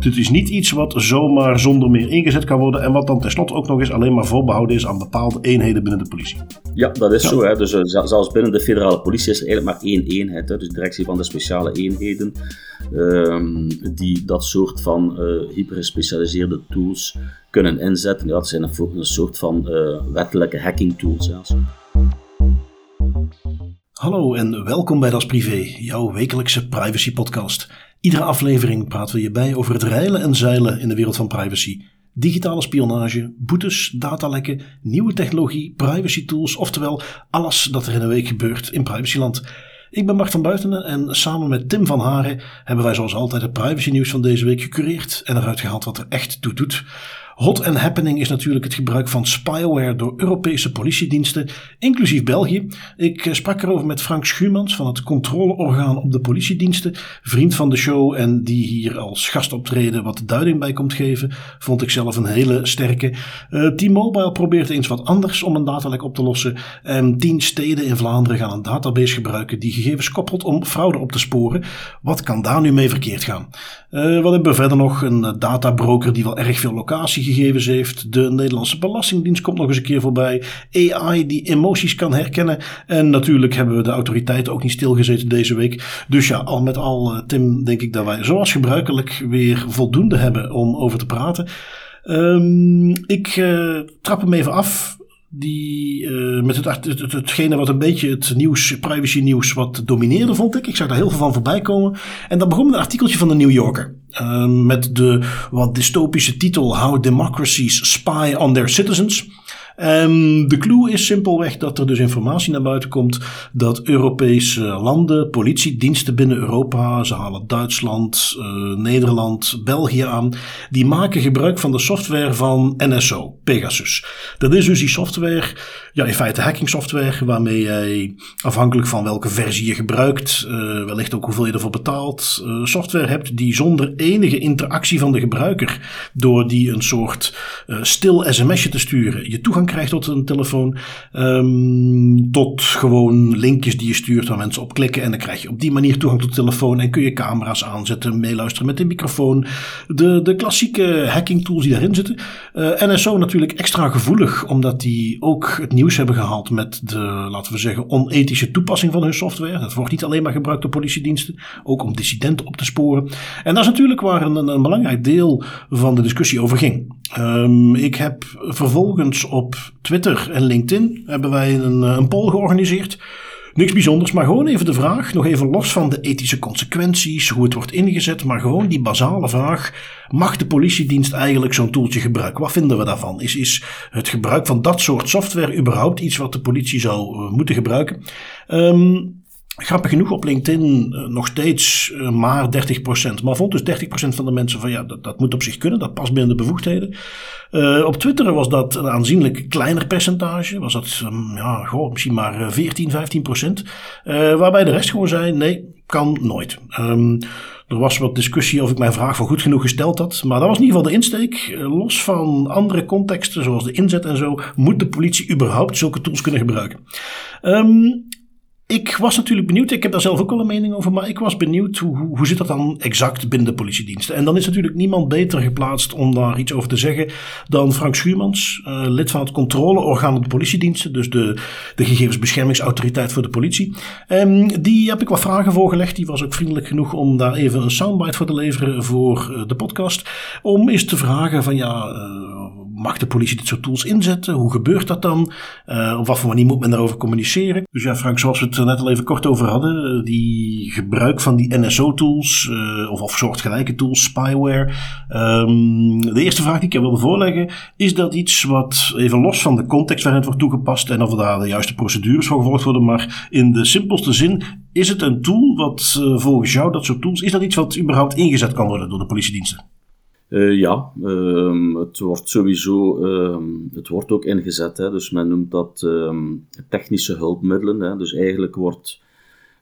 Dit is niet iets wat zomaar zonder meer ingezet kan worden en wat dan tenslotte ook nog eens alleen maar voorbehouden is aan bepaalde eenheden binnen de politie. Ja, dat is zo. Hè. Dus uh, zelfs binnen de federale politie is er eigenlijk maar één eenheid. Hè. Dus de directie van de speciale eenheden, um, die dat soort van uh, hypergespecialiseerde tools kunnen inzetten. Ja, dat zijn een, een soort van uh, wettelijke hacking tools zelfs. Hallo en welkom bij Das Privé, jouw wekelijkse privacy podcast. Iedere aflevering praten we je bij over het reilen en zeilen in de wereld van privacy. Digitale spionage, boetes, datalekken, nieuwe technologie, privacy tools, oftewel alles dat er in een week gebeurt in privacyland. Ik ben Bart van Buitenen en samen met Tim van Haren hebben wij zoals altijd het privacy nieuws van deze week gecureerd en eruit gehaald wat er echt toe doet. Hot and happening is natuurlijk het gebruik van spyware door Europese politiediensten, inclusief België. Ik eh, sprak erover met Frank Schuurmans van het controleorgaan op de politiediensten, vriend van de show en die hier als gastoptreden wat duiding bij komt geven. Vond ik zelf een hele sterke. Uh, T-Mobile probeert eens wat anders om een datalek op te lossen. En tien steden in Vlaanderen gaan een database gebruiken die gegevens koppelt om fraude op te sporen. Wat kan daar nu mee verkeerd gaan? Uh, wat hebben we verder nog? Een databroker die wel erg veel locatie gegevens heeft. De Nederlandse Belastingdienst komt nog eens een keer voorbij. AI die emoties kan herkennen. En natuurlijk hebben we de autoriteiten ook niet stilgezeten deze week. Dus ja, al met al, eh, Tim, denk ik dat wij zoals gebruikelijk weer voldoende hebben om over te praten. Um, ik trap hem even af die uh, met het, het, hetgene wat een beetje het nieuws, privacy nieuws wat domineerde, vond ik. Ik zag daar heel veel van voorbij komen. En dat begon met een artikeltje van de New Yorker. Uh, met de wat dystopische titel How Democracies Spy on Their Citizens. Um, de clue is simpelweg dat er dus informatie naar buiten komt dat Europese landen, politiediensten binnen Europa, ze halen Duitsland, uh, Nederland, België aan, die maken gebruik van de software van NSO, Pegasus. Dat is dus die software, ja in feite hacking software, waarmee jij afhankelijk van welke versie je gebruikt, uh, wellicht ook hoeveel je ervoor betaalt, uh, software hebt die zonder enige interactie van de gebruiker, door die een soort stil sms'je te sturen, je toegang krijgt tot een telefoon. Um, tot gewoon linkjes die je stuurt waar mensen op klikken. En dan krijg je op die manier toegang tot de telefoon. En kun je camera's aanzetten, meeluisteren met de microfoon. De, de klassieke hacking tools die daarin zitten. NSO natuurlijk extra gevoelig, omdat die ook het nieuws hebben gehaald met de, laten we zeggen, onethische toepassing van hun software. Dat wordt niet alleen maar gebruikt door politiediensten, ook om dissidenten op te sporen. En dat is natuurlijk waar een, een belangrijk deel van de discussie over ging. Um, ik heb vervolgens op Twitter en LinkedIn hebben wij een, een poll georganiseerd. Niks bijzonders, maar gewoon even de vraag, nog even los van de ethische consequenties, hoe het wordt ingezet, maar gewoon die basale vraag: mag de politiedienst eigenlijk zo'n toeltje gebruiken? Wat vinden we daarvan? Is, is het gebruik van dat soort software überhaupt iets wat de politie zou uh, moeten gebruiken? Um, Grappig genoeg op LinkedIn uh, nog steeds uh, maar 30%. Maar vond dus 30% van de mensen van ja, dat, dat moet op zich kunnen, dat past binnen de bevoegdheden. Uh, op Twitter was dat een aanzienlijk kleiner percentage. Was dat um, ja, goh, misschien maar 14, 15%. waarbij de rest gewoon zei: nee, kan nooit. Um, er was wat discussie of ik mijn vraag voor goed genoeg gesteld had. Maar dat was in ieder geval de insteek. Los van andere contexten, zoals de inzet en zo, moet de politie überhaupt zulke tools kunnen gebruiken. Um, ik was natuurlijk benieuwd, ik heb daar zelf ook wel een mening over, maar ik was benieuwd hoe, hoe, zit dat dan exact binnen de politiediensten. En dan is natuurlijk niemand beter geplaatst om daar iets over te zeggen dan Frank Schuurmans, uh, lid van het controleorgaan op de politiediensten, dus de, de gegevensbeschermingsautoriteit voor de politie. Um, die heb ik wat vragen voorgelegd, die was ook vriendelijk genoeg om daar even een soundbite voor te leveren voor uh, de podcast. Om eens te vragen van ja, uh, mag de politie dit soort tools inzetten? Hoe gebeurt dat dan? Uh, op wat voor manier moet men daarover communiceren? Dus ja, Frank, zoals we het net al even kort over hadden, uh, die gebruik van die NSO-tools uh, of, of soortgelijke tools, spyware. Um, de eerste vraag die ik je wilde voorleggen, is dat iets wat even los van de context waarin het wordt toegepast en of daar de juiste procedures voor gevolgd worden, maar in de simpelste zin, is het een tool wat volgens jou, dat soort tools, is dat iets wat überhaupt ingezet kan worden door de politiediensten? Uh, ja, uh, het wordt sowieso, uh, het wordt ook ingezet. Hè, dus men noemt dat ehm, technische hulpmiddelen. Hè, dus eigenlijk wordt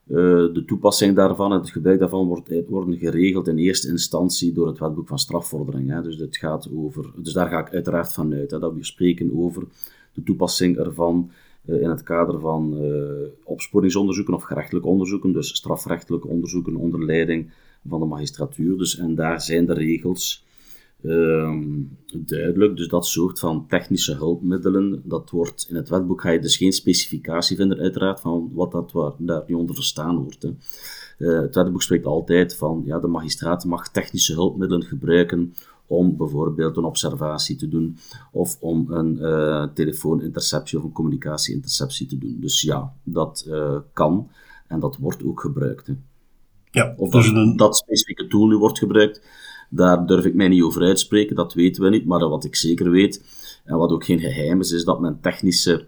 eh, de toepassing daarvan en het gebruik daarvan wordt, eh, worden geregeld in eerste instantie door het wetboek van strafvordering. Hè. Dus, dit gaat over, dus daar ga ik uiteraard van uit dat we spreken over de toepassing ervan in het kader van opsporingsonderzoeken of gerechtelijke onderzoeken, dus strafrechtelijke onderzoeken onder leiding van de magistratuur. Dus, en daar zijn de regels Ehm, duidelijk. Dus dat soort van technische hulpmiddelen, dat wordt in het wetboek ga je dus geen specificatie vinden, uiteraard, van wat dat waar, daar nu onder verstaan wordt. Hè. Uh, het wetboek spreekt altijd van, ja, de magistraat mag technische hulpmiddelen gebruiken om bijvoorbeeld een observatie te doen of om een uh, telefooninterceptie of een communicatieinterceptie te doen. Dus ja, dat uh, kan en dat wordt ook gebruikt. Hè. Ja, of dus dat, een... dat specifieke tool nu wordt gebruikt, daar durf ik mij niet over uitspreken, dat weten we niet. Maar wat ik zeker weet, en wat ook geen geheim is, is dat men technische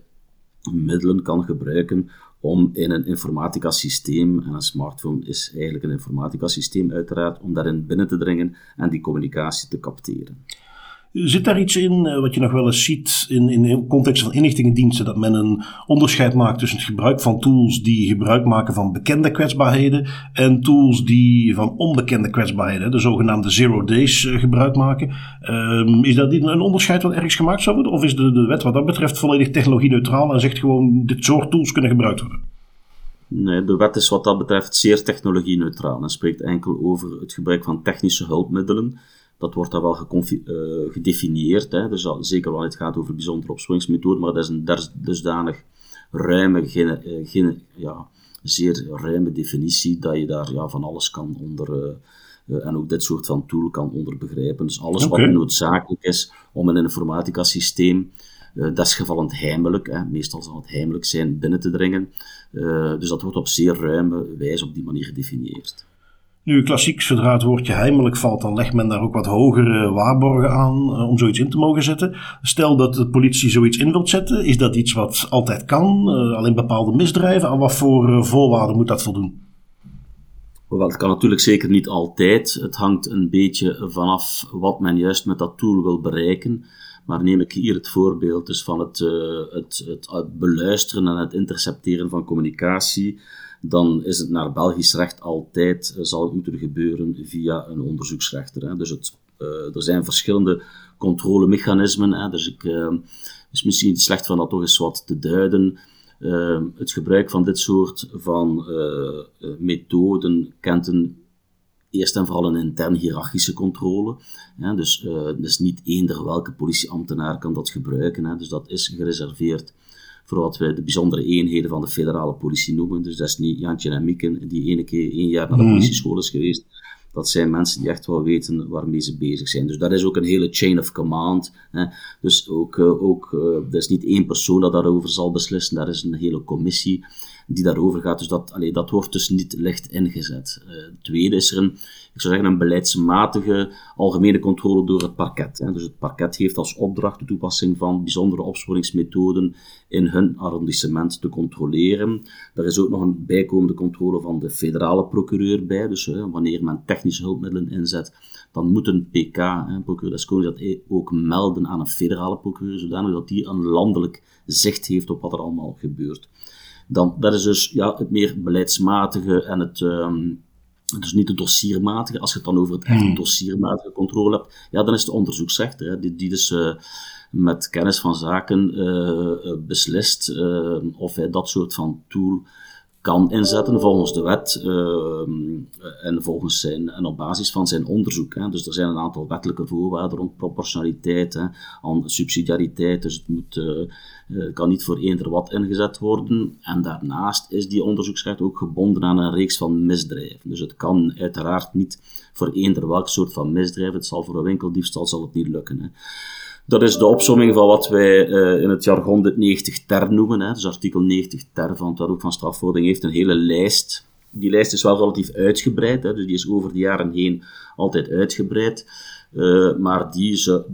middelen kan gebruiken om in een informatica systeem, en een smartphone is eigenlijk een informatica systeem uiteraard, om daarin binnen te dringen en die communicatie te capteren. Zit daar iets in eh, wat je nog wel eens ziet in, in de context van inlichtingendiensten, dat men een onderscheid maakt tussen het gebruik van tools die gebruik maken van bekende kwetsbaarheden en tools die van onbekende kwetsbaarheden, de zogenaamde zero days, eh, gebruik maken? Um, is dat een onderscheid wat ergens gemaakt zou worden? Of is de, de wet wat dat betreft volledig technologie-neutraal en zegt gewoon dit soort tools kunnen gebruikt worden? Nee, de wet is wat dat betreft zeer technologie-neutraal en spreekt enkel over het gebruik van technische hulpmiddelen dat wordt dan wel uh, gedefinieerd. Hè. Dus zeker wanneer het gaat over bijzondere opsporingsmethoden, maar dat is een dusdanig ruime, geen, geen, ja, zeer ruime definitie dat je daar ja, van alles kan onder. Uh, en ook dit soort van tool kan onder begrijpen. Dus alles wat noodzakelijk is om een informatica systeem, uh, desgevallend heimelijk, hè, meestal zal het heimelijk zijn, binnen te dringen. dus dat wordt op zeer ruime wijze op die manier gedefinieerd. Nu, klassiek, zodra het woordje heimelijk valt, dan legt men daar ook wat hogere waarborgen aan uh, om zoiets in te mogen zetten. Stel dat de politie zoiets in wilt zetten, is dat iets wat altijd kan, uh, alleen bepaalde misdrijven? Aan wat voor uh, voorwaarden moet dat voldoen? Wel, het kan natuurlijk zeker niet altijd. Het hangt een beetje vanaf wat men juist met dat tool wil bereiken. Maar neem ik hier het voorbeeld dus van het, het, het beluisteren en het intercepteren van communicatie dan is het naar Belgisch recht altijd, eh, zal het moeten gebeuren via een onderzoeksrechter. Hè. Dus het, uh, er zijn verschillende controlemechanismen. Hè. Dus ik, uh, is misschien slecht van dat toch eens wat te duiden. Uh, het gebruik van dit soort van methoden kent een eerst en vooral een intern hiërarchische controle. Ja, dus, dus niet eender welke politieambtenaar kan dat gebruiken. Hè. Dus dat is gereserveerd voor wat wij de bijzondere eenheden van de federale politie noemen. Dus dat is niet Jantje en Mieken, die ene keer één jaar naar de mhm. politieschool is geweest. Dat zijn mensen die echt wel weten waarmee ze bezig zijn. Dus dat is ook een hele chain of command. Hè. Dus ook, uh, ook uh, dat is niet één persoon dat daarover zal beslissen, daar is een hele commissie die daarover gaat. Dus dat, allee, dat wordt dus niet licht ingezet. Uh, tweede is er een, ik zou zeggen, een beleidsmatige algemene controle door het parket. Hè. Dus het parket heeft als opdracht de toepassing van bijzondere opsporingsmethoden in hun arrondissement te controleren. Er is ook nog een bijkomende controle van de federale procureur bij. Dus wanneer men technische hulpmiddelen inzet, dan moet een PK, hè, procureur dat ook melden aan een federale procureur, zodanig dat die een landelijk zicht heeft op wat er allemaal gebeurt. Dan, dat is dus ja, het meer beleidsmatige en het, um, dus niet de dossiermatige. Als je het dan over het echt hmm. dossiermatige controle hebt, ja, dan is de onderzoeksrechter, hè, die, die dus uh, met kennis van zaken uh, beslist uh, of hij dat soort van tool kan inzetten volgens de wet uh, en, volgens zijn, en op basis van zijn onderzoek. Hè. Dus er zijn een aantal wettelijke voorwaarden rond proportionaliteit, hè, subsidiariteit, dus het moet, uh, kan niet voor eender wat ingezet worden. En daarnaast is die onderzoeksrecht ook gebonden aan een reeks van misdrijven. Dus het kan uiteraard niet voor eender welk soort van misdrijf, het zal voor een winkeldiefstal zal het niet lukken. Hè. Dat is de opsomming van wat wij uh, in het jargon de 90 ter noemen. Hè. Dus artikel 90 ter van het Wetboek van Strafvordering heeft een hele lijst. Die lijst is wel relatief uitgebreid, hè, dus die is over de jaren heen altijd uitgebreid. Uh, maar die, ze,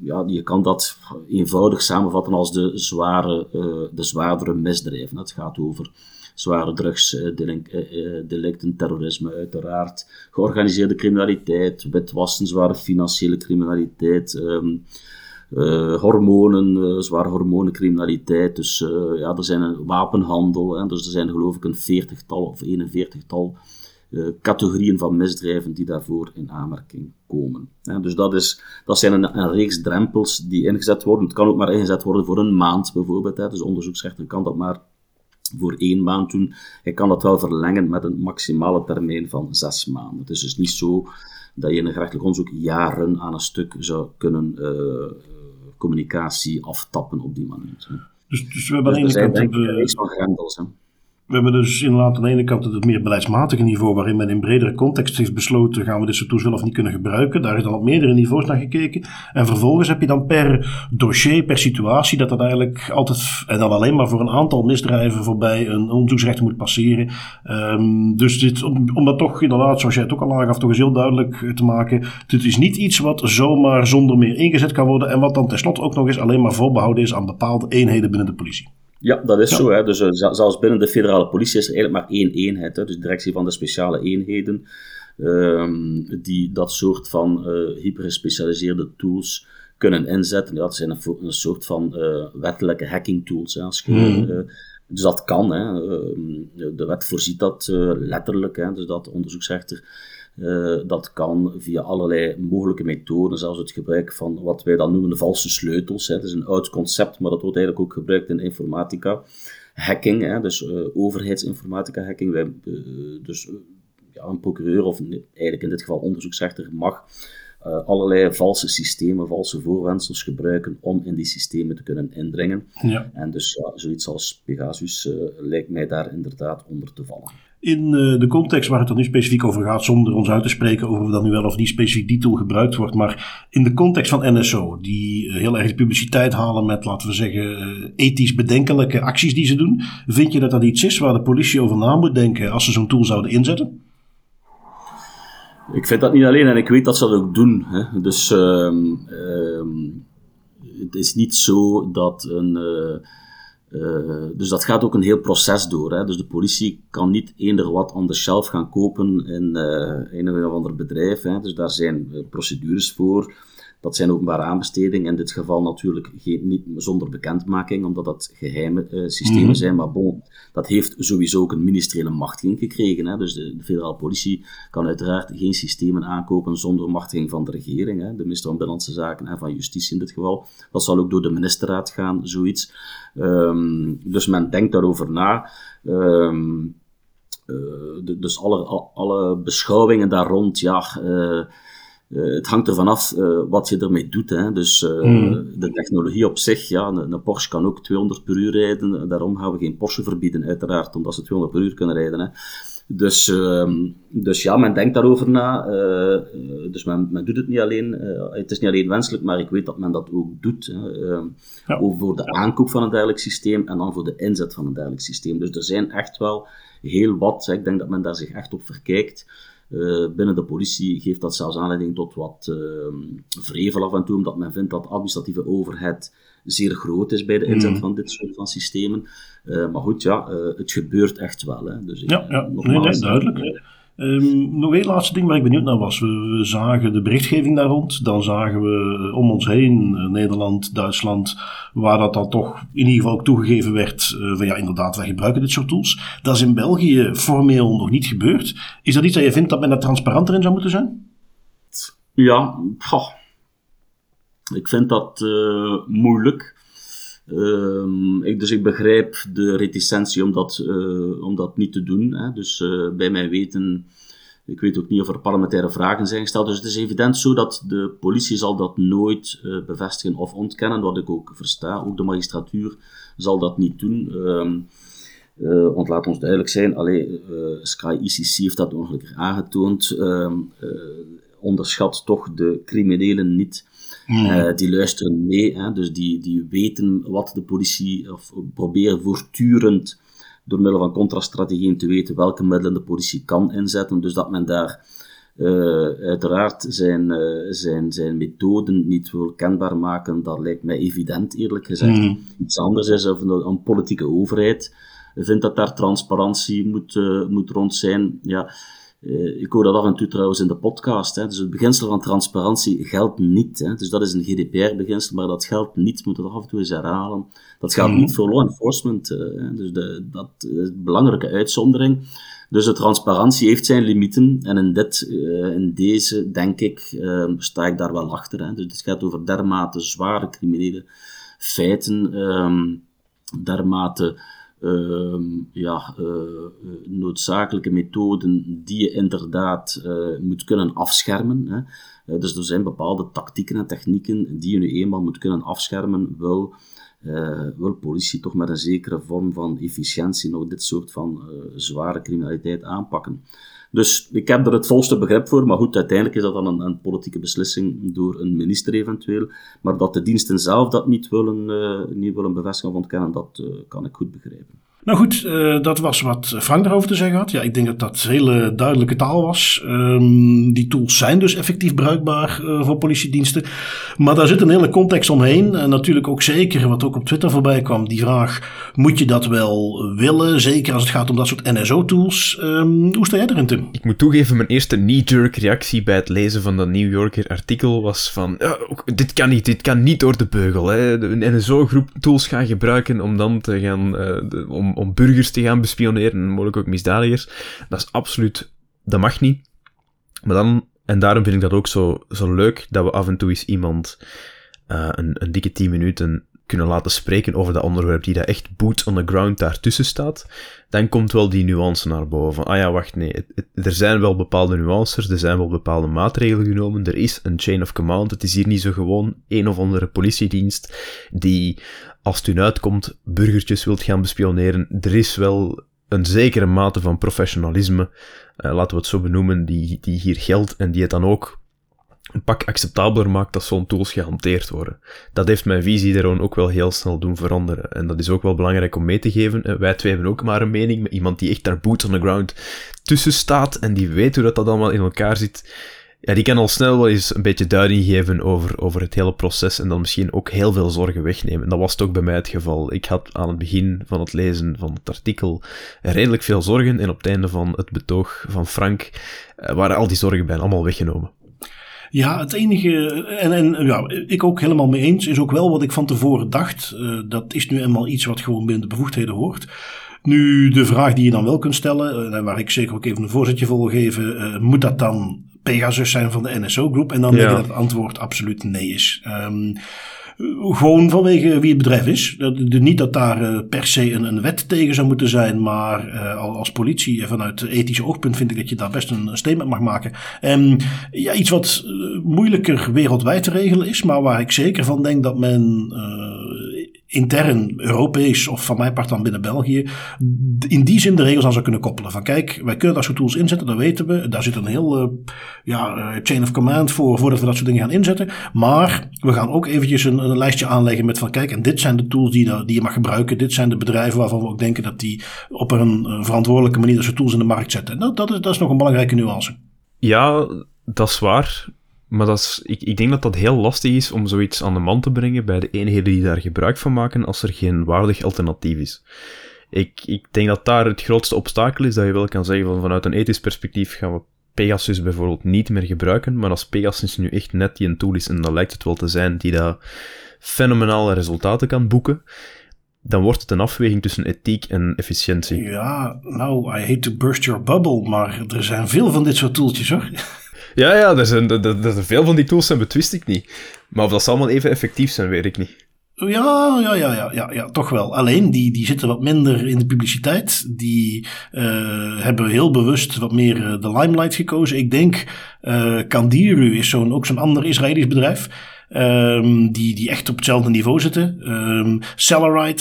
ja, je kan dat eenvoudig samenvatten als de, zware, de zwaardere misdrijven. Het gaat over zware drugsdelicten, terrorisme uiteraard, georganiseerde criminaliteit, witwassen, zware financiële criminaliteit, um, uh, hormonen, uh, zware hormonencriminaliteit. Dus uh, ja, er zijn een wapenhandel. Hè, dus er zijn geloof ik een veertigtal of 41tal categorieën van misdrijven die daarvoor in aanmerking komen. dus dat, is, dat zijn een, een, reeks drempels die ingezet worden. Het kan ook maar ingezet worden voor een maand bijvoorbeeld. Hè. Dus de onderzoeksrechter kan dat maar voor één maand doen. Hij kan dat wel verlengen met een maximale termijn van zes maanden. Het is dus niet zo dat je in een gerechtelijk onderzoek jaren aan een stuk zou kunnen communicatie aftappen op die manier. Dus, dus we hebben aan de ene kant... Een van grendels. Hè. We hebben dus inderdaad aan de ene kant het meer beleidsmatige niveau, waarin men in bredere context heeft besloten, gaan we dit soort wel of niet kunnen gebruiken. Daar is dan op meerdere niveaus naar gekeken. En vervolgens heb je dan per dossier, per situatie, dat dat eigenlijk altijd, en dan alleen maar voor een aantal misdrijven voorbij een onderzoeksrechter moet passeren. Um, dus dit, om, om dat toch inderdaad, zoals jij het ook al aangaf, toch eens heel duidelijk te maken. Dit is niet iets wat zomaar zonder meer ingezet kan worden en wat dan tenslotte ook nog eens alleen maar voorbehouden is aan bepaalde eenheden binnen de politie. Ja, dat is zo. Hè. Dus uh, zelfs binnen de federale politie is er eigenlijk maar één eenheid. Hè. Dus directie van de speciale eenheden, um, die dat soort van uh, hypergespecialiseerde tools kunnen inzetten. Ja, dat zijn een, een soort van uh, wettelijke hacking tools. Hè. Als je, mm. dus dat kan. Hè. Ehm, de wet voorziet dat letterlijk. Hè. Dus dat de onderzoeksrechter uh, dat kan via allerlei mogelijke methoden, zelfs het gebruik van wat wij dan noemen de valse sleutels. Hè. Dat is een oud concept, maar dat wordt eigenlijk ook gebruikt in informatica. Hacking, hè, dus uh, overheidsinformatica hacking. Wij, uh, dus ja, een procureur, of eigenlijk in dit geval onderzoeksrechter, mag allerlei valse systemen, valse voorwendsels gebruiken om in die systemen te kunnen indringen. Ja. En dus ja, zoiets als Pegasus lijkt mij daar inderdaad onder te vallen in uh, de context waar het er nu specifiek over gaat, zonder ons uit te spreken over of dan nu wel of niet specifiek die tool gebruikt wordt, maar in de context van NSO, die uh, heel erg de publiciteit halen met, laten we zeggen, uh, ethisch bedenkelijke acties die ze doen, vind je dat dat iets is waar de politie over na moet denken als ze zo'n tool zouden inzetten? Ik vind dat niet alleen en ik weet dat ze dat ook doen. Hè. Dus ehm, ehm, het is niet zo dat een dus dat gaat ook een heel proces door. Hè. Dus de politie kan niet eender wat on the shelf gaan kopen in uh, een of ander bedrijf. Hè. Dus daar zijn uh, procedures voor. Dat zijn openbare aanbestedingen. In dit geval natuurlijk geen, niet zonder bekendmaking, omdat dat geheime uh, systemen mhm. zijn. Maar bon, dat heeft sowieso ook een ministeriële machtiging gekregen. Hè. Dus de, de, federale politie kan uiteraard geen systemen aankopen zonder machtiging van de regering. Hè. De minister van Binnenlandse Zaken en van Justitie in dit geval. Dat zal ook door de ministerraad gaan, zoiets. Um, dus men denkt daarover na. Um, uh, de, dus alle, alle beschouwingen daar rond, ja... Uh, uh, het hangt ervan af uh, wat je ermee doet. Hè. Dus uh, mm. de technologie op zich, ja, een, een, Porsche kan ook 200 per uur rijden. Daarom gaan we geen Porsche verbieden, uiteraard, omdat ze 200 per uur kunnen rijden. Hè. Dus, uh, dus ja, men denkt daarover na. dus men, men doet het niet alleen. het is niet alleen wenselijk, maar ik weet dat men dat ook doet. Ehm, ja. Ook voor de aankoop van een dergelijk systeem en dan voor de inzet van een dergelijk systeem. Dus er zijn echt wel heel wat. Hè. Ik denk dat men daar zich echt op verkijkt. Uh, binnen de politie geeft dat zelfs aanleiding tot wat uh, vrevel af en toe, omdat men vindt dat administratieve overheid zeer groot is bij de inzet mm. van dit soort van systemen. Uh, maar goed, ja, het gebeurt echt wel. Hè. Dus, ja, ja. Nee, nee, duidelijk. Um, nog één laatste ding waar ik benieuwd naar was. We, zagen de berichtgeving daar rond. Dan zagen we om ons heen, uh, Nederland, Duitsland, waar dat dan toch in ieder geval ook toegegeven werd uh, van ja, inderdaad, wij gebruiken dit soort tools. Dat is in België formeel nog niet gebeurd. Is dat iets dat je vindt dat men daar transparanter in zou moeten zijn? Ja, ik vind dat moeilijk. Ik, dus ik begrijp de reticentie om dat, uh, dat niet te doen. Hè. Dus uh, bij mij weten, ik weet ook niet of er parlementaire vragen zijn gesteld. Dus het is evident zo dat de politie zal dat nooit uh, bevestigen of ontkennen, wat ik ook versta. Ook de magistratuur zal dat niet doen. Um, want laat ons duidelijk zijn, allee, Sky ICC heeft dat ongelukkig aangetoond. Um, onderschat toch de criminelen niet Hmm. Uh, die luisteren mee, hè, dus die, die weten wat de politie, of proberen voortdurend door middel van contrastrategieën te weten welke middelen de politie kan inzetten. Dus dat men daar uh, uiteraard zijn, uh, zijn, zijn methoden niet wil kenbaar maken, dat lijkt mij evident, eerlijk gezegd. Hmm. Iets anders is of een, een, politieke overheid vindt dat daar transparantie moet, moet rond zijn. Ja, uh, ik hoor dat af en toe trouwens in de podcast. Hè. Dus het beginsel van transparantie geldt niet. Hè. Dus dat is een GDPR-beginsel, maar dat geldt niet. Moet het af en toe eens herhalen. Dat geldt niet voor law enforcement. Uh, dus de, dat is een belangrijke uitzondering. Dus de transparantie heeft zijn limieten. En in, dit, uh, in deze, denk ik, sta ik daar wel achter. Hè. Dus het gaat over dermate zware criminele feiten, um, dermate Ehm, ja, eh, noodzakelijke methoden die je inderdaad uh, moet kunnen afschermen. Hè. Uh, dus er zijn bepaalde tactieken en technieken die je nu eenmaal moet kunnen afschermen, wil, wil politie toch met een zekere vorm van efficiëntie nog dit soort van zware criminaliteit aanpakken. Dus ik heb er het volste begrip voor, maar goed, uiteindelijk is dat dan een, een, politieke beslissing door een minister eventueel. Maar dat de diensten zelf dat niet willen, uh, niet willen bevestigen of ontkennen, dat uh, kan ik goed begrijpen. Nou goed, uh, dat was wat Frank daarover te zeggen had. Ja, ik denk dat dat hele duidelijke taal was. Um, die tools zijn dus effectief bruikbaar uh, voor politiediensten. Maar daar zit een hele context omheen. En natuurlijk ook zeker, wat ook op Twitter voorbij kwam, die vraag: moet je dat wel willen? Zeker als het gaat om dat soort NSO-tools. Um, hoe sta jij erin, Tim? Ik moet toegeven, mijn eerste knee-jerk reactie bij het lezen van dat New Yorker artikel was van: dit kan niet, dit kan niet door de beugel. Hè. De NSO-groep tools gaan gebruiken om dan te gaan. De, om om, burgers te gaan bespioneren en mogelijk ook misdadigers. Dat is absoluut, dat mag niet. Maar dan, en daarom vind ik dat ook zo, zo leuk, dat we af en toe eens iemand uh, een, dikke 10 minuten kunnen laten spreken over dat onderwerp, die daar echt boots on the ground daartussen staat, dan komt wel die nuance naar boven. ah ja, wacht, nee, er zijn wel bepaalde nuances, er zijn wel bepaalde maatregelen genomen, er is een chain of command, het is hier niet zo gewoon een of andere politiedienst die als het u uitkomt, burgertjes wilt gaan bespioneren, er is wel een zekere mate van professionalisme, uh, laten we het zo benoemen, die, die hier geldt en die het dan ook een pak acceptabeler maakt dat zo'n tools gehanteerd worden. Dat heeft mijn visie daarom ook wel heel snel doen veranderen. En dat is ook wel belangrijk om mee te geven. Eh, wij twee hebben ook maar een mening met iemand die echt daar boots on the ground tussen staat en die weet hoe dat, dat allemaal in elkaar zit ja, die kan al snel wel eens een beetje duiding geven over, over het hele proces en dan misschien ook heel veel zorgen wegnemen. En dat was toch bij mij het geval. Ik had aan het begin van het lezen van het artikel redelijk veel zorgen en op het einde van het betoog van Frank eh, waren al die zorgen bijna allemaal weggenomen. Ja, het enige, en, en ja, ik ook helemaal mee eens, is ook wel wat ik van tevoren dacht. Uh, dat is nu eenmaal iets wat gewoon binnen de bevoegdheden hoort. Nu, de vraag die je dan wel kunt stellen, uh, waar ik zeker ook even een voorzetje voor wil geven, moet dat dan Pegasus zijn van de NSO-groep? En dan denk ik dat het antwoord absoluut nee is. Um, gewoon vanwege wie het bedrijf is. niet dat daar uh, per se een, een, wet tegen zou moeten zijn, maar uh, als politie vanuit ethisch oogpunt vind ik dat je daar best een statement mag maken. Um, ja, iets wat moeilijker wereldwijd te regelen is, maar waar ik zeker van denk dat men intern Europees of van mijn part dan binnen België in die zin de regels aan zou kunnen koppelen. Van kijk, wij kunnen dat soort tools inzetten, dat weten we. Daar zit een heel uh, ja, uh, chain of command voor voordat we dat soort dingen gaan inzetten. Maar we gaan ook eventjes een, een lijstje aanleggen met van kijk, en dit zijn de tools die, die je mag gebruiken. Dit zijn de bedrijven waarvan we ook denken dat die op een uh, verantwoordelijke manier dat soort tools in de markt zetten. En dat, dat, is, dat is nog een belangrijke nuance. Ja, dat is waar. Maar dat is, ik, ik denk dat dat heel lastig is om zoiets aan de man te brengen bij de eenheden die daar gebruik van maken als er geen waardig alternatief is. Ik, ik denk dat daar het grootste obstakel is dat je wel kan zeggen van vanuit een ethisch perspectief gaan we Pegasus bijvoorbeeld niet meer gebruiken, maar als Pegasus nu echt net die een tool is, en dat lijkt het wel te zijn, die daar fenomenale resultaten kan boeken, dan wordt het een afweging tussen ethiek en efficiëntie. Ja, nou, I hate to burst your bubble, maar er zijn veel van dit soort toeltjes hoor. Ja, ja, er zijn, er, veel van die tools zijn betwist ik niet. Maar of dat ze allemaal even effectief zijn, weet ik niet. Ja, ja, ja, ja, ja, ja, toch wel. Alleen, die, die zitten wat minder in de publiciteit. Die uh, hebben heel bewust wat meer uh, de limelight gekozen. Ik denk, uh, Kandiru is zo'n, ook zo'n ander Israëlisch bedrijf. Um, die, die echt op hetzelfde niveau zitten. Um,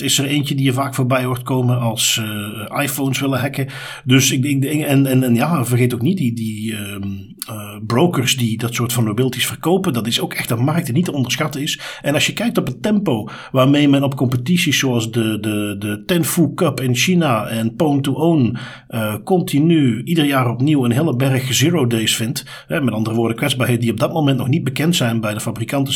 is er eentje die je vaak voorbij hoort komen als uh, iPhones willen hacken. Dus ik denk, en, en, en ja, vergeet ook niet die, die um, uh, brokers die dat soort van vulnerabilities verkopen. Dat is ook echt een markt die niet te onderschatten is. En als je kijkt op het tempo waarmee men op competities zoals de, de, de Tenfu Cup in China en Pwn to Own uh, continu ieder jaar opnieuw een hele berg zero days vindt. Hè, met andere woorden, kwetsbaarheden die op dat moment nog niet bekend zijn bij de fabrikanten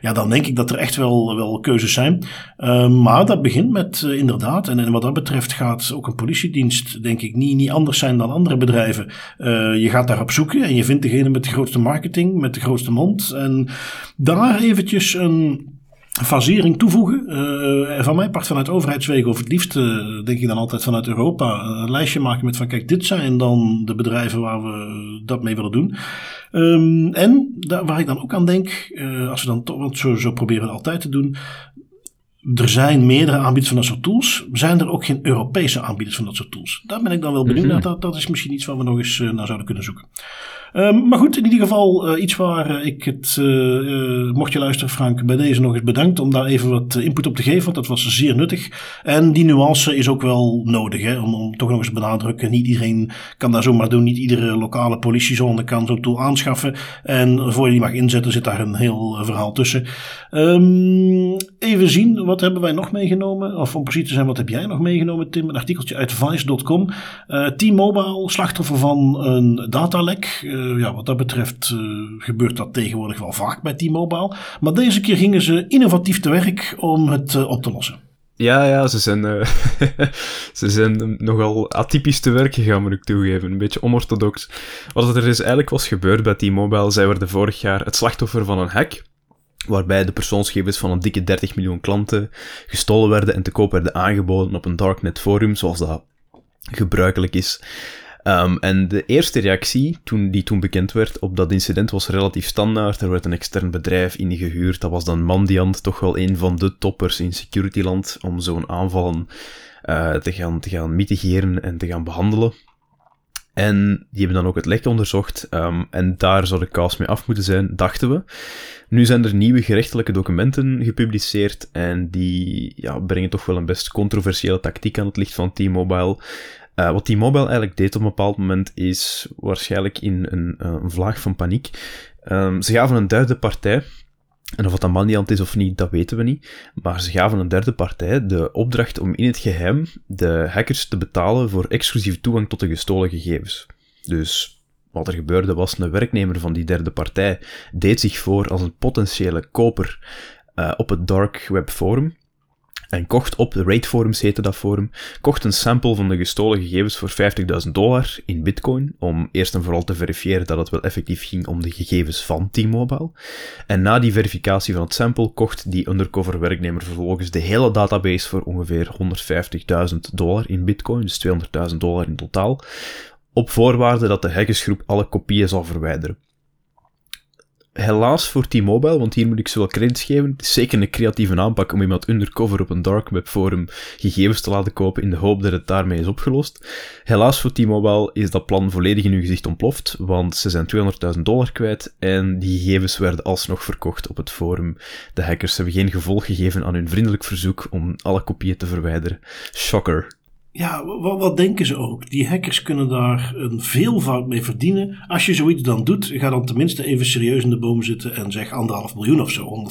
Ja, dan denk ik dat er echt wel, wel keuzes zijn. Ehm, maar dat begint met inderdaad, en, en wat dat betreft gaat ook een politiedienst, denk ik, niet, niet anders zijn dan andere bedrijven. je gaat daar op zoeken en je vindt degene met de grootste marketing, met de grootste mond. En daar eventjes een fasering toevoegen. Uh, van mij part vanuit overheidswegen, of het liefst uh, denk ik dan altijd vanuit Europa, een lijstje maken met van kijk, dit zijn dan de bedrijven waar we dat mee willen doen. Um, en daar, waar ik dan ook aan denk, uh, als we dan toch, want zo, zo proberen we het altijd te doen. Er zijn meerdere aanbieders van dat soort tools. Zijn er ook geen Europese aanbieders van dat soort tools? Daar ben ik dan wel benieuwd naar. Dat, dat is misschien iets waar we nog eens naar zouden kunnen zoeken. Um, maar goed, in ieder geval uh, iets waar uh, ik het, uh, mocht je luisteren Frank, bij deze nog eens bedankt om daar even wat input op te geven, want dat was zeer nuttig. En die nuance is ook wel nodig, hè, om, om toch nog eens te benadrukken. Niet iedereen kan daar zomaar doen, niet iedere lokale politiezone kan zo'n tool aanschaffen. En voor je die mag inzetten zit daar een heel verhaal tussen. Um, even zien, wat hebben wij nog meegenomen? Of om precies te zijn, wat heb jij nog meegenomen Tim? Een artikeltje uit Vice.com. T-Mobile, slachtoffer van een datalek. Eh, ja, wat dat betreft uh, gebeurt dat tegenwoordig wel vaak bij T-Mobile. Maar deze keer gingen ze innovatief te werk om het uh, op te lossen. Ja, ja, ze zijn, ze zijn nogal atypisch te werk gegaan, moet ik toegeven. Een beetje onorthodox. Wat er dus eigenlijk was gebeurd bij T-Mobile, zij werden vorig jaar het slachtoffer van een hack waarbij de persoonsgegevens van een dikke 30 miljoen klanten gestolen werden en te koop werden aangeboden op een darknet forum, zoals dat gebruikelijk is. Um, en de eerste reactie, toen, die toen bekend werd op dat incident, was relatief standaard. Er werd een extern bedrijf ingehuurd. Dat was dan Mandiant, toch wel een van de toppers in securityland, om zo'n aanvallen uh, te, gaan, te gaan mitigeren en te gaan behandelen. En die hebben dan ook het lek onderzocht. Um, en daar zou de kaas mee af moeten zijn, dachten we. Nu zijn er nieuwe gerechtelijke documenten gepubliceerd. En die ja, brengen toch wel een best controversiële tactiek aan het licht van T-Mobile. Uh, wat T-Mobile eigenlijk deed op een bepaald moment is waarschijnlijk in een, uh, een vlaag van paniek. Um, ze gaven een derde partij, en of het Mandiant is of niet, dat weten we niet. Maar ze gaven een derde partij de opdracht om in het geheim de hackers te betalen voor exclusief toegang tot de gestolen gegevens. Dus wat er gebeurde was, een werknemer van die derde partij deed zich voor als een potentiële koper uh, op het dark web forum en kocht op, de Raid Forums heette dat forum, kocht een sample van de gestolen gegevens voor 50.000 dollar in bitcoin, om eerst en vooral te verifiëren dat het wel effectief ging om de gegevens van T-Mobile. En na die verificatie van het sample kocht die undercover werknemer vervolgens de hele database voor ongeveer 150.000 dollar in bitcoin, dus 200.000 dollar in totaal, op voorwaarde dat de hackersgroep alle kopieën zal verwijderen helaas voor T-Mobile, want hier moet ik ze wel credits geven. Het is zeker een creatieve aanpak om iemand undercover op een dark web forum gegevens te laten kopen in de hoop dat het daarmee is opgelost. Helaas voor T-Mobile is dat plan volledig in hun gezicht ontploft, want ze zijn 200.000 dollar kwijt en die gegevens werden alsnog verkocht op het forum. De hackers hebben geen gevolg gegeven aan hun vriendelijk verzoek om alle kopieën te verwijderen. Shocker ja, wat, wat, denken ze ook? Die hackers kunnen daar een veelvoud mee verdienen. Als je zoiets dan doet, ga dan tenminste even serieus in de boom zitten en zeg anderhalf miljoen of zo,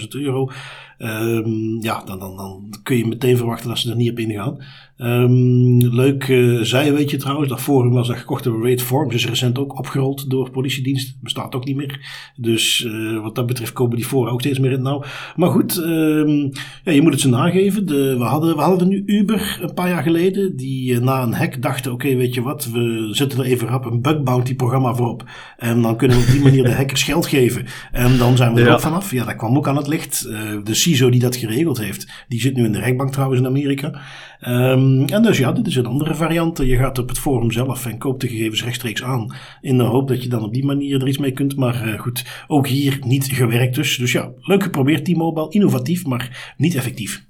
150.000 euro. Um, ja, dan, dan, dan kun je meteen verwachten dat ze er niet op ingaan. Um, leuk uh, zij weet je trouwens, dat forum was dat gekocht door Raid Forms, is recent ook opgerold door politiedienst, bestaat ook niet meer. Dus uh, wat dat betreft komen die foren ook steeds meer in het nauw. Maar goed, um, ja, je moet het ze nageven. De, we, hadden, we hadden nu Uber een paar jaar geleden, die uh, na een hack dachten, oké okay, weet je wat, we zetten er even rap een bug bounty programma voor op. En dan kunnen we op die manier de hackers geld geven. En dan zijn we er ja. ook vanaf. Ja, dat kwam ook aan het licht. de CISO die dat geregeld heeft, die zit nu in de rechtbank trouwens in Amerika. Um, en dus ja, dit is een andere variant. Je gaat op het forum zelf en koopt de gegevens rechtstreeks aan. In de hoop dat je dan op die manier er iets mee kunt. Maar uh, goed, ook hier niet gewerkt dus. Dus ja, leuk geprobeerd T-Mobile. Innovatief, maar niet effectief.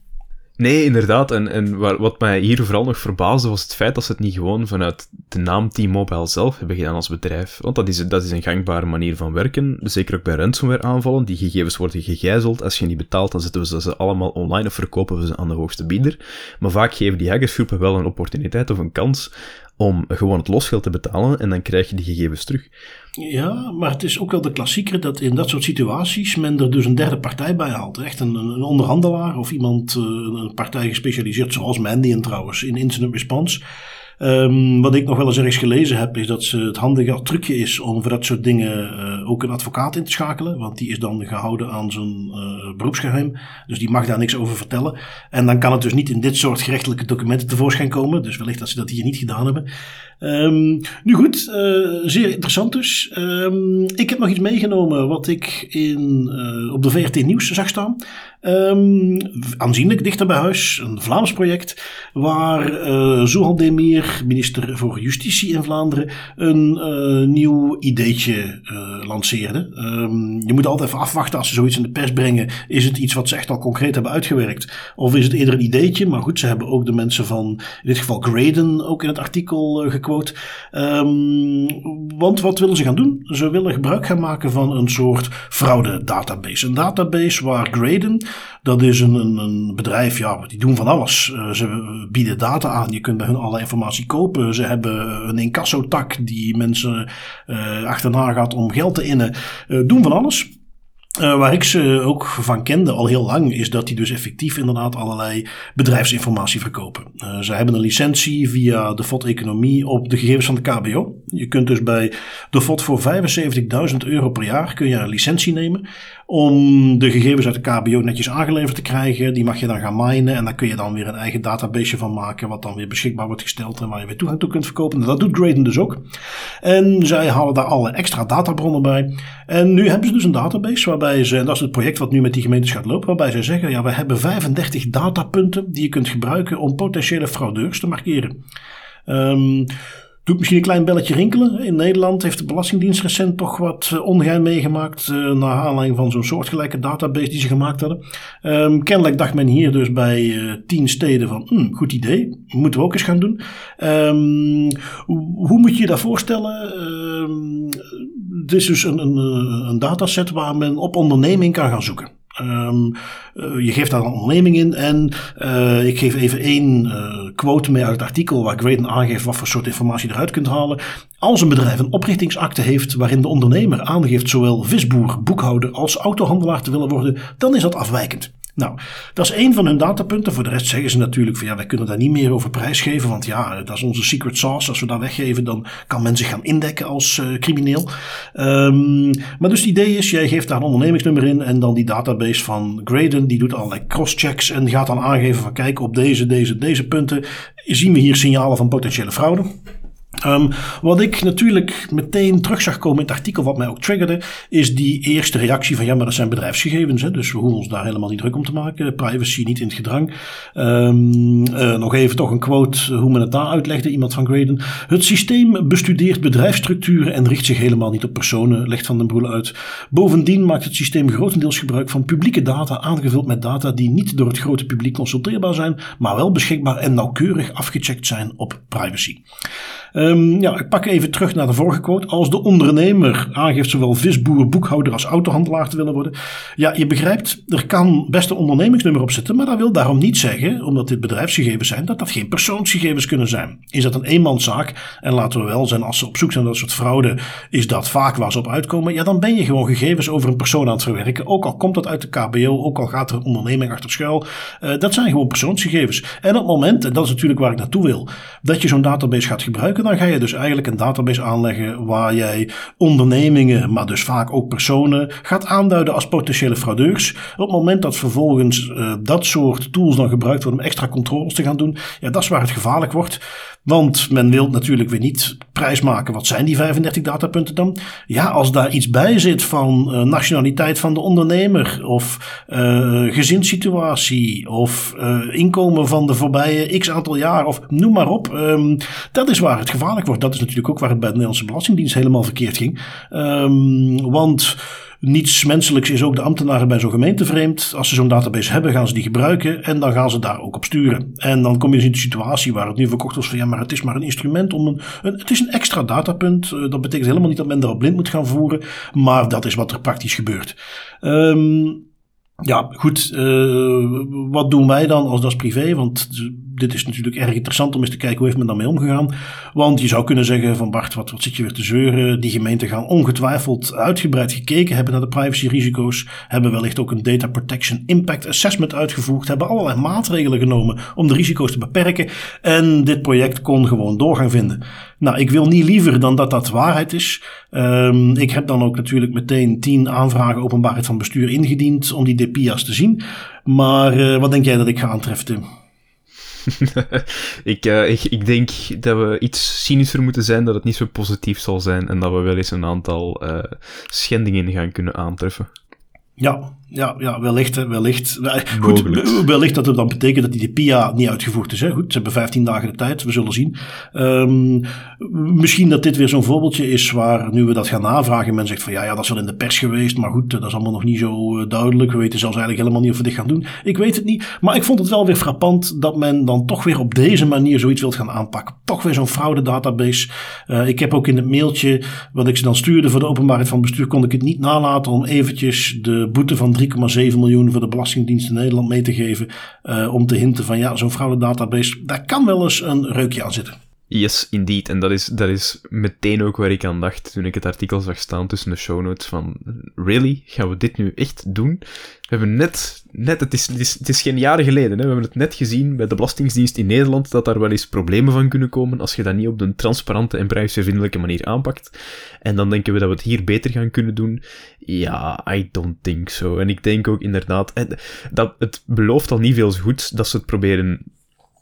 Nee, inderdaad. En, en wat mij hier vooral nog verbaasde was het feit dat ze het niet gewoon vanuit de naam T-Mobile zelf hebben gedaan als bedrijf. Want dat is, dat is een gangbare manier van werken. Zeker ook bij ransomware aanvallen. Die gegevens worden gegijzeld. Als je niet betaalt, dan zetten we ze allemaal online of verkopen we ze aan de hoogste bieder. Maar vaak geven die hackersgroepen wel een opportuniteit of een kans om gewoon het losgeld te betalen en dan krijg je die gegevens terug. Ja, maar het is ook wel de klassieker dat in dat soort situaties men er dus een derde partij bij haalt. Echt een, een onderhandelaar of iemand, eh, een partij gespecialiseerd zoals Mandiant trouwens in incident response. Um, wat ik nog wel eens ergens gelezen heb, is dat ze het handige trucje is om voor dat soort dingen uh, ook een advocaat in te schakelen. Want die is dan gehouden aan zijn uh, beroepsgeheim. Dus die mag daar niks over vertellen. En dan kan het dus niet in dit soort gerechtelijke documenten tevoorschijn komen. Dus wellicht dat ze dat hier niet gedaan hebben. Um, nu goed, uh, zeer interessant dus. Um, ik heb nog iets meegenomen wat ik in, op de VRT Nieuws zag staan. Um, aanzienlijk dichter bij huis, een Vlaams project, waar uh, Zohal Demir, minister voor Justitie in Vlaanderen, een uh, nieuw ideetje uh, lanceerde. Um, je moet altijd even afwachten als ze zoiets in de pers brengen. Is het iets wat ze echt al concreet hebben uitgewerkt? Of is het eerder een ideetje? Maar goed, ze hebben ook de mensen van, in dit geval Graden, ook in het artikel gequote. Um, want wat willen ze gaan doen? Ze willen gebruik gaan maken van een soort fraude database. Een database waar Graden dat is een, een, een, bedrijf, ja, die doen van alles. Uh, ze bieden data aan. Je kunt bij hun alle informatie kopen. Ze hebben een incassotak die mensen uh, achterna gaat om geld te innen. Uh, doen van alles. Waar ik ze ook van kende al heel lang, is dat die dus effectief inderdaad allerlei bedrijfsinformatie verkopen. Ze hebben een licentie via de FOD Economie op de gegevens van de KBO. Je kunt dus bij de FOD voor 75.000 euro per jaar kun je een licentie nemen om de gegevens uit de KBO netjes aangeleverd te krijgen. Die mag je dan gaan minen en dan kun je dan weer een eigen database van maken, wat dan weer beschikbaar wordt gesteld en waar je weer toegang toe kunt verkopen. En dat doet Graden dus ook. En zij halen daar alle extra databronnen bij. En nu hebben ze dus een database waarbij ze, en dat is het project wat nu met die gemeentes gaat lopen, waarbij zij zeggen, ja, we hebben 35 datapunten die je kunt gebruiken om potentiële fraudeurs te markeren. Um, Doet misschien een klein belletje rinkelen. In Nederland heeft de Belastingdienst recent toch wat uh, ongein meegemaakt. Uh, naar aanleiding van zo'n soortgelijke database die ze gemaakt hadden. Um, kennelijk dacht men hier dus bij uh, tien steden van, hm, goed idee, moeten we ook eens gaan doen. Um, hoe moet je je dat voorstellen? Um, het is dus een, een, een dataset waar men op onderneming kan gaan zoeken. Um, uh, je geeft daar een onderneming in en uh, ik geef even één uh, quote mee uit het artikel waar Graydon aangeeft wat voor soort informatie je eruit kunt halen. Als een bedrijf een oprichtingsakte heeft waarin de ondernemer aangeeft zowel visboer, boekhouder als autohandelaar te willen worden, dan is dat afwijkend. Nou, dat is één van hun datapunten. Voor de rest zeggen ze natuurlijk van ja, wij kunnen daar niet meer over prijsgeven. Want ja, dat is onze secret sauce. Als we dat weggeven, dan kan men zich gaan indekken als uh, crimineel. Um, maar dus het idee is, jij geeft daar een ondernemingsnummer in. En dan die database van Graden, die doet allerlei crosschecks. En gaat dan aangeven van kijk, op deze, deze, deze punten zien we hier signalen van potentiële fraude. Um, wat ik natuurlijk meteen terug zag komen in het artikel, wat mij ook triggerde, is die eerste reactie van ja, maar dat zijn bedrijfsgegevens, hè, dus we hoeven ons daar helemaal niet druk om te maken. Privacy niet in het gedrang. Um, uh, nog even toch een quote hoe men het daar uitlegde, iemand van Graden. Het systeem bestudeert bedrijfsstructuren en richt zich helemaal niet op personen, legt Van den Broele uit. Bovendien maakt het systeem grotendeels gebruik van publieke data, aangevuld met data die niet door het grote publiek consulteerbaar zijn, maar wel beschikbaar en nauwkeurig afgecheckt zijn op privacy. Um, ja, ik pak even terug naar de vorige quote. Als de ondernemer aangeeft zowel visboer, boekhouder als autohandelaar te willen worden. Ja, je begrijpt, er kan best een ondernemingsnummer op zitten, maar dat wil daarom niet zeggen, omdat dit bedrijfsgegevens zijn, dat dat geen persoonsgegevens kunnen zijn. Is dat een eenmanszaak, en laten we wel zijn, als ze op zoek zijn naar dat soort fraude, is dat vaak waar ze op uitkomen, ja, dan ben je gewoon gegevens over een persoon aan het verwerken. Ook al komt dat uit de KBO, ook al gaat er een onderneming achter schuil. Uh, dat zijn gewoon persoonsgegevens. En op het moment, en dat is natuurlijk waar ik naartoe wil, dat je zo'n database gaat gebruiken, dan ga je dus eigenlijk een database aanleggen waar jij ondernemingen, maar dus vaak ook personen, gaat aanduiden als potentiële fraudeurs. Op het moment dat vervolgens uh, dat soort tools dan gebruikt worden om extra controles te gaan doen, ja, dat is waar het gevaarlijk wordt. Want men wil natuurlijk weer niet prijsmaken. Wat zijn die 35 datapunten dan? Ja, als daar iets bij zit van uh, nationaliteit van de ondernemer, of uh, gezinssituatie, of uh, inkomen van de voorbije x aantal jaar, of noem maar op. Um, dat is waar het gevaarlijk wordt. Dat is natuurlijk ook waar het bij de Nederlandse Belastingdienst helemaal verkeerd ging. Um, want niets menselijks is ook de ambtenaren bij zo'n gemeente vreemd. Als ze zo'n database hebben, gaan ze die gebruiken en dan gaan ze daar ook op sturen. En dan kom je dus in de situatie waar het nu verkocht wordt van ja, maar het is maar een instrument om een, het is een extra datapunt. Dat betekent helemaal niet dat men daarop blind moet gaan voeren, maar dat is wat er praktisch gebeurt. Um, ja, goed. Uh, wat doen wij dan als dat is privé? Want dit is natuurlijk erg interessant om eens te kijken hoe heeft men daarmee omgegaan. Want je zou kunnen zeggen van Bart, wat, wat zit je weer te zeuren? Die gemeenten gaan ongetwijfeld uitgebreid gekeken hebben naar de privacyrisico's, hebben wellicht ook een data protection impact assessment uitgevoerd, hebben allerlei maatregelen genomen om de risico's te beperken. En dit project kon gewoon doorgang vinden. Nou, ik wil niet liever dan dat dat waarheid is. Um, ik heb dan ook natuurlijk meteen tien aanvragen openbaarheid van bestuur ingediend om die DPIA's te zien. Maar uh, wat denk jij dat ik ga aantreffen? ik, uh, ik, ik denk dat we iets cynischer moeten zijn, dat het niet zo positief zal zijn en dat we wel eens een aantal uh, schendingen gaan kunnen aantreffen. Ja, ja, ja, wellicht. wellicht. Goed, wellicht dat het dan betekent dat die PIA niet uitgevoerd is. Hè. Goed, ze hebben 15 dagen de tijd, we zullen zien. Um, misschien dat dit weer zo'n voorbeeldje is waar nu we dat gaan navragen, men zegt van ja, ja, dat is wel in de pers geweest, maar goed, dat is allemaal nog niet zo eh, duidelijk. We weten zelfs eigenlijk helemaal niet of we dit gaan doen. Ik weet het niet, maar ik vond het wel weer frappant dat men dan toch weer op deze manier zoiets wilt gaan aanpakken. Toch weer zo'n fraude database. Uh, ik heb ook in het mailtje wat ik ze dan stuurde voor de openbaarheid van bestuur, kon ik het niet nalaten om eventjes de boete van 3,7 miljoen voor de Belastingdienst in Nederland mee te geven. Uh, om te hinten van ja, zo'n fraude-database, daar kan wel eens een reukje aan zitten. Yes, indeed. En dat is, dat is meteen ook waar ik aan dacht toen ik het artikel zag staan tussen de show notes van really? Gaan we dit nu echt doen? We hebben net, net het, is, het, is, het is geen jaren geleden, hè? we hebben het net gezien bij de Belastingdienst in Nederland dat daar wel eens problemen van kunnen komen als je dat niet op een transparante en privacyvriendelijke manier aanpakt. En dan denken we dat we het hier beter gaan kunnen doen. Ja, I don't think so. En ik denk ook inderdaad, dat het belooft al niet veel goeds dat ze het proberen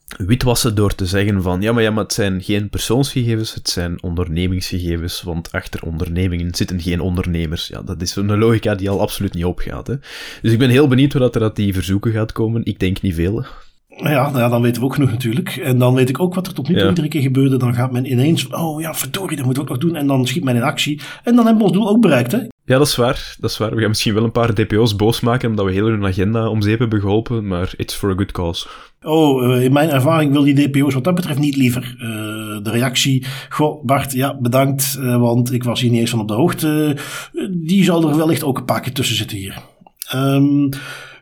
witwassen door te zeggen van ja, maar ja, maar het zijn geen persoonsgegevens, het zijn ondernemingsgegevens, want achter ondernemingen zitten geen ondernemers. Ja, dat is een logica die al absoluut niet opgaat. Hè. Dus ik ben heel benieuwd hoe dat er dat die verzoeken gaat komen. Ik denk niet veel. Ja, nou ja, dan weten we ook genoeg natuurlijk. En dan weet ik ook wat er tot nu toe ja. iedere keer gebeurde. Dan gaat men ineens oh ja, verdorie, dat moeten we ook nog doen. En dan schiet men in actie. En dan hebben we ons doel ook bereikt, hè. Ja, dat is waar. Dat is waar. We gaan misschien wel een paar DPO's boos maken omdat we heel hun agenda om zeep hebben geholpen, maar it's for a good cause. Oh, in mijn ervaring wil die DPO's wat dat betreft niet liever. Uh, de reactie, goh Bart, ja bedankt, uh, want ik was hier niet eens van op de hoogte. die zal er wellicht ook een paar keer tussen zitten hier. Um,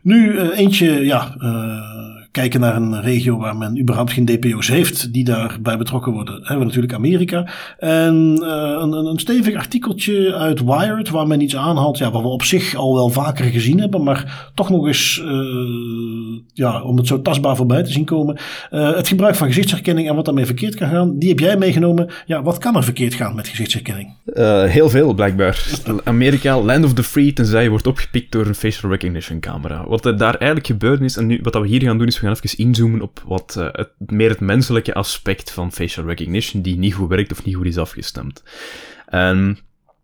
nu eentje, ja kijken naar een regio waar men überhaupt geen DPO's heeft, die daarbij betrokken worden, hebben we natuurlijk Amerika. En uh, een, een, stevig artikeltje uit Wired, waar men iets aanhaalt, ja, wat we op zich al wel vaker gezien hebben, maar toch nog eens, uh, ja, om het zo tastbaar voorbij te zien komen. Uh, het gebruik van gezichtsherkenning en wat daarmee verkeerd kan gaan, die heb jij meegenomen. Ja, wat kan er verkeerd gaan met gezichtsherkenning? heel veel, blijkbaar. Amerika, land of the free, tenzij je wordt opgepikt door een facial recognition camera. Wat er daar eigenlijk gebeurd is, en nu, wat we hier gaan doen, is gaan even inzoomen op wat uh, het, meer het menselijke aspect van facial recognition, die niet goed werkt of niet goed is afgestemd. En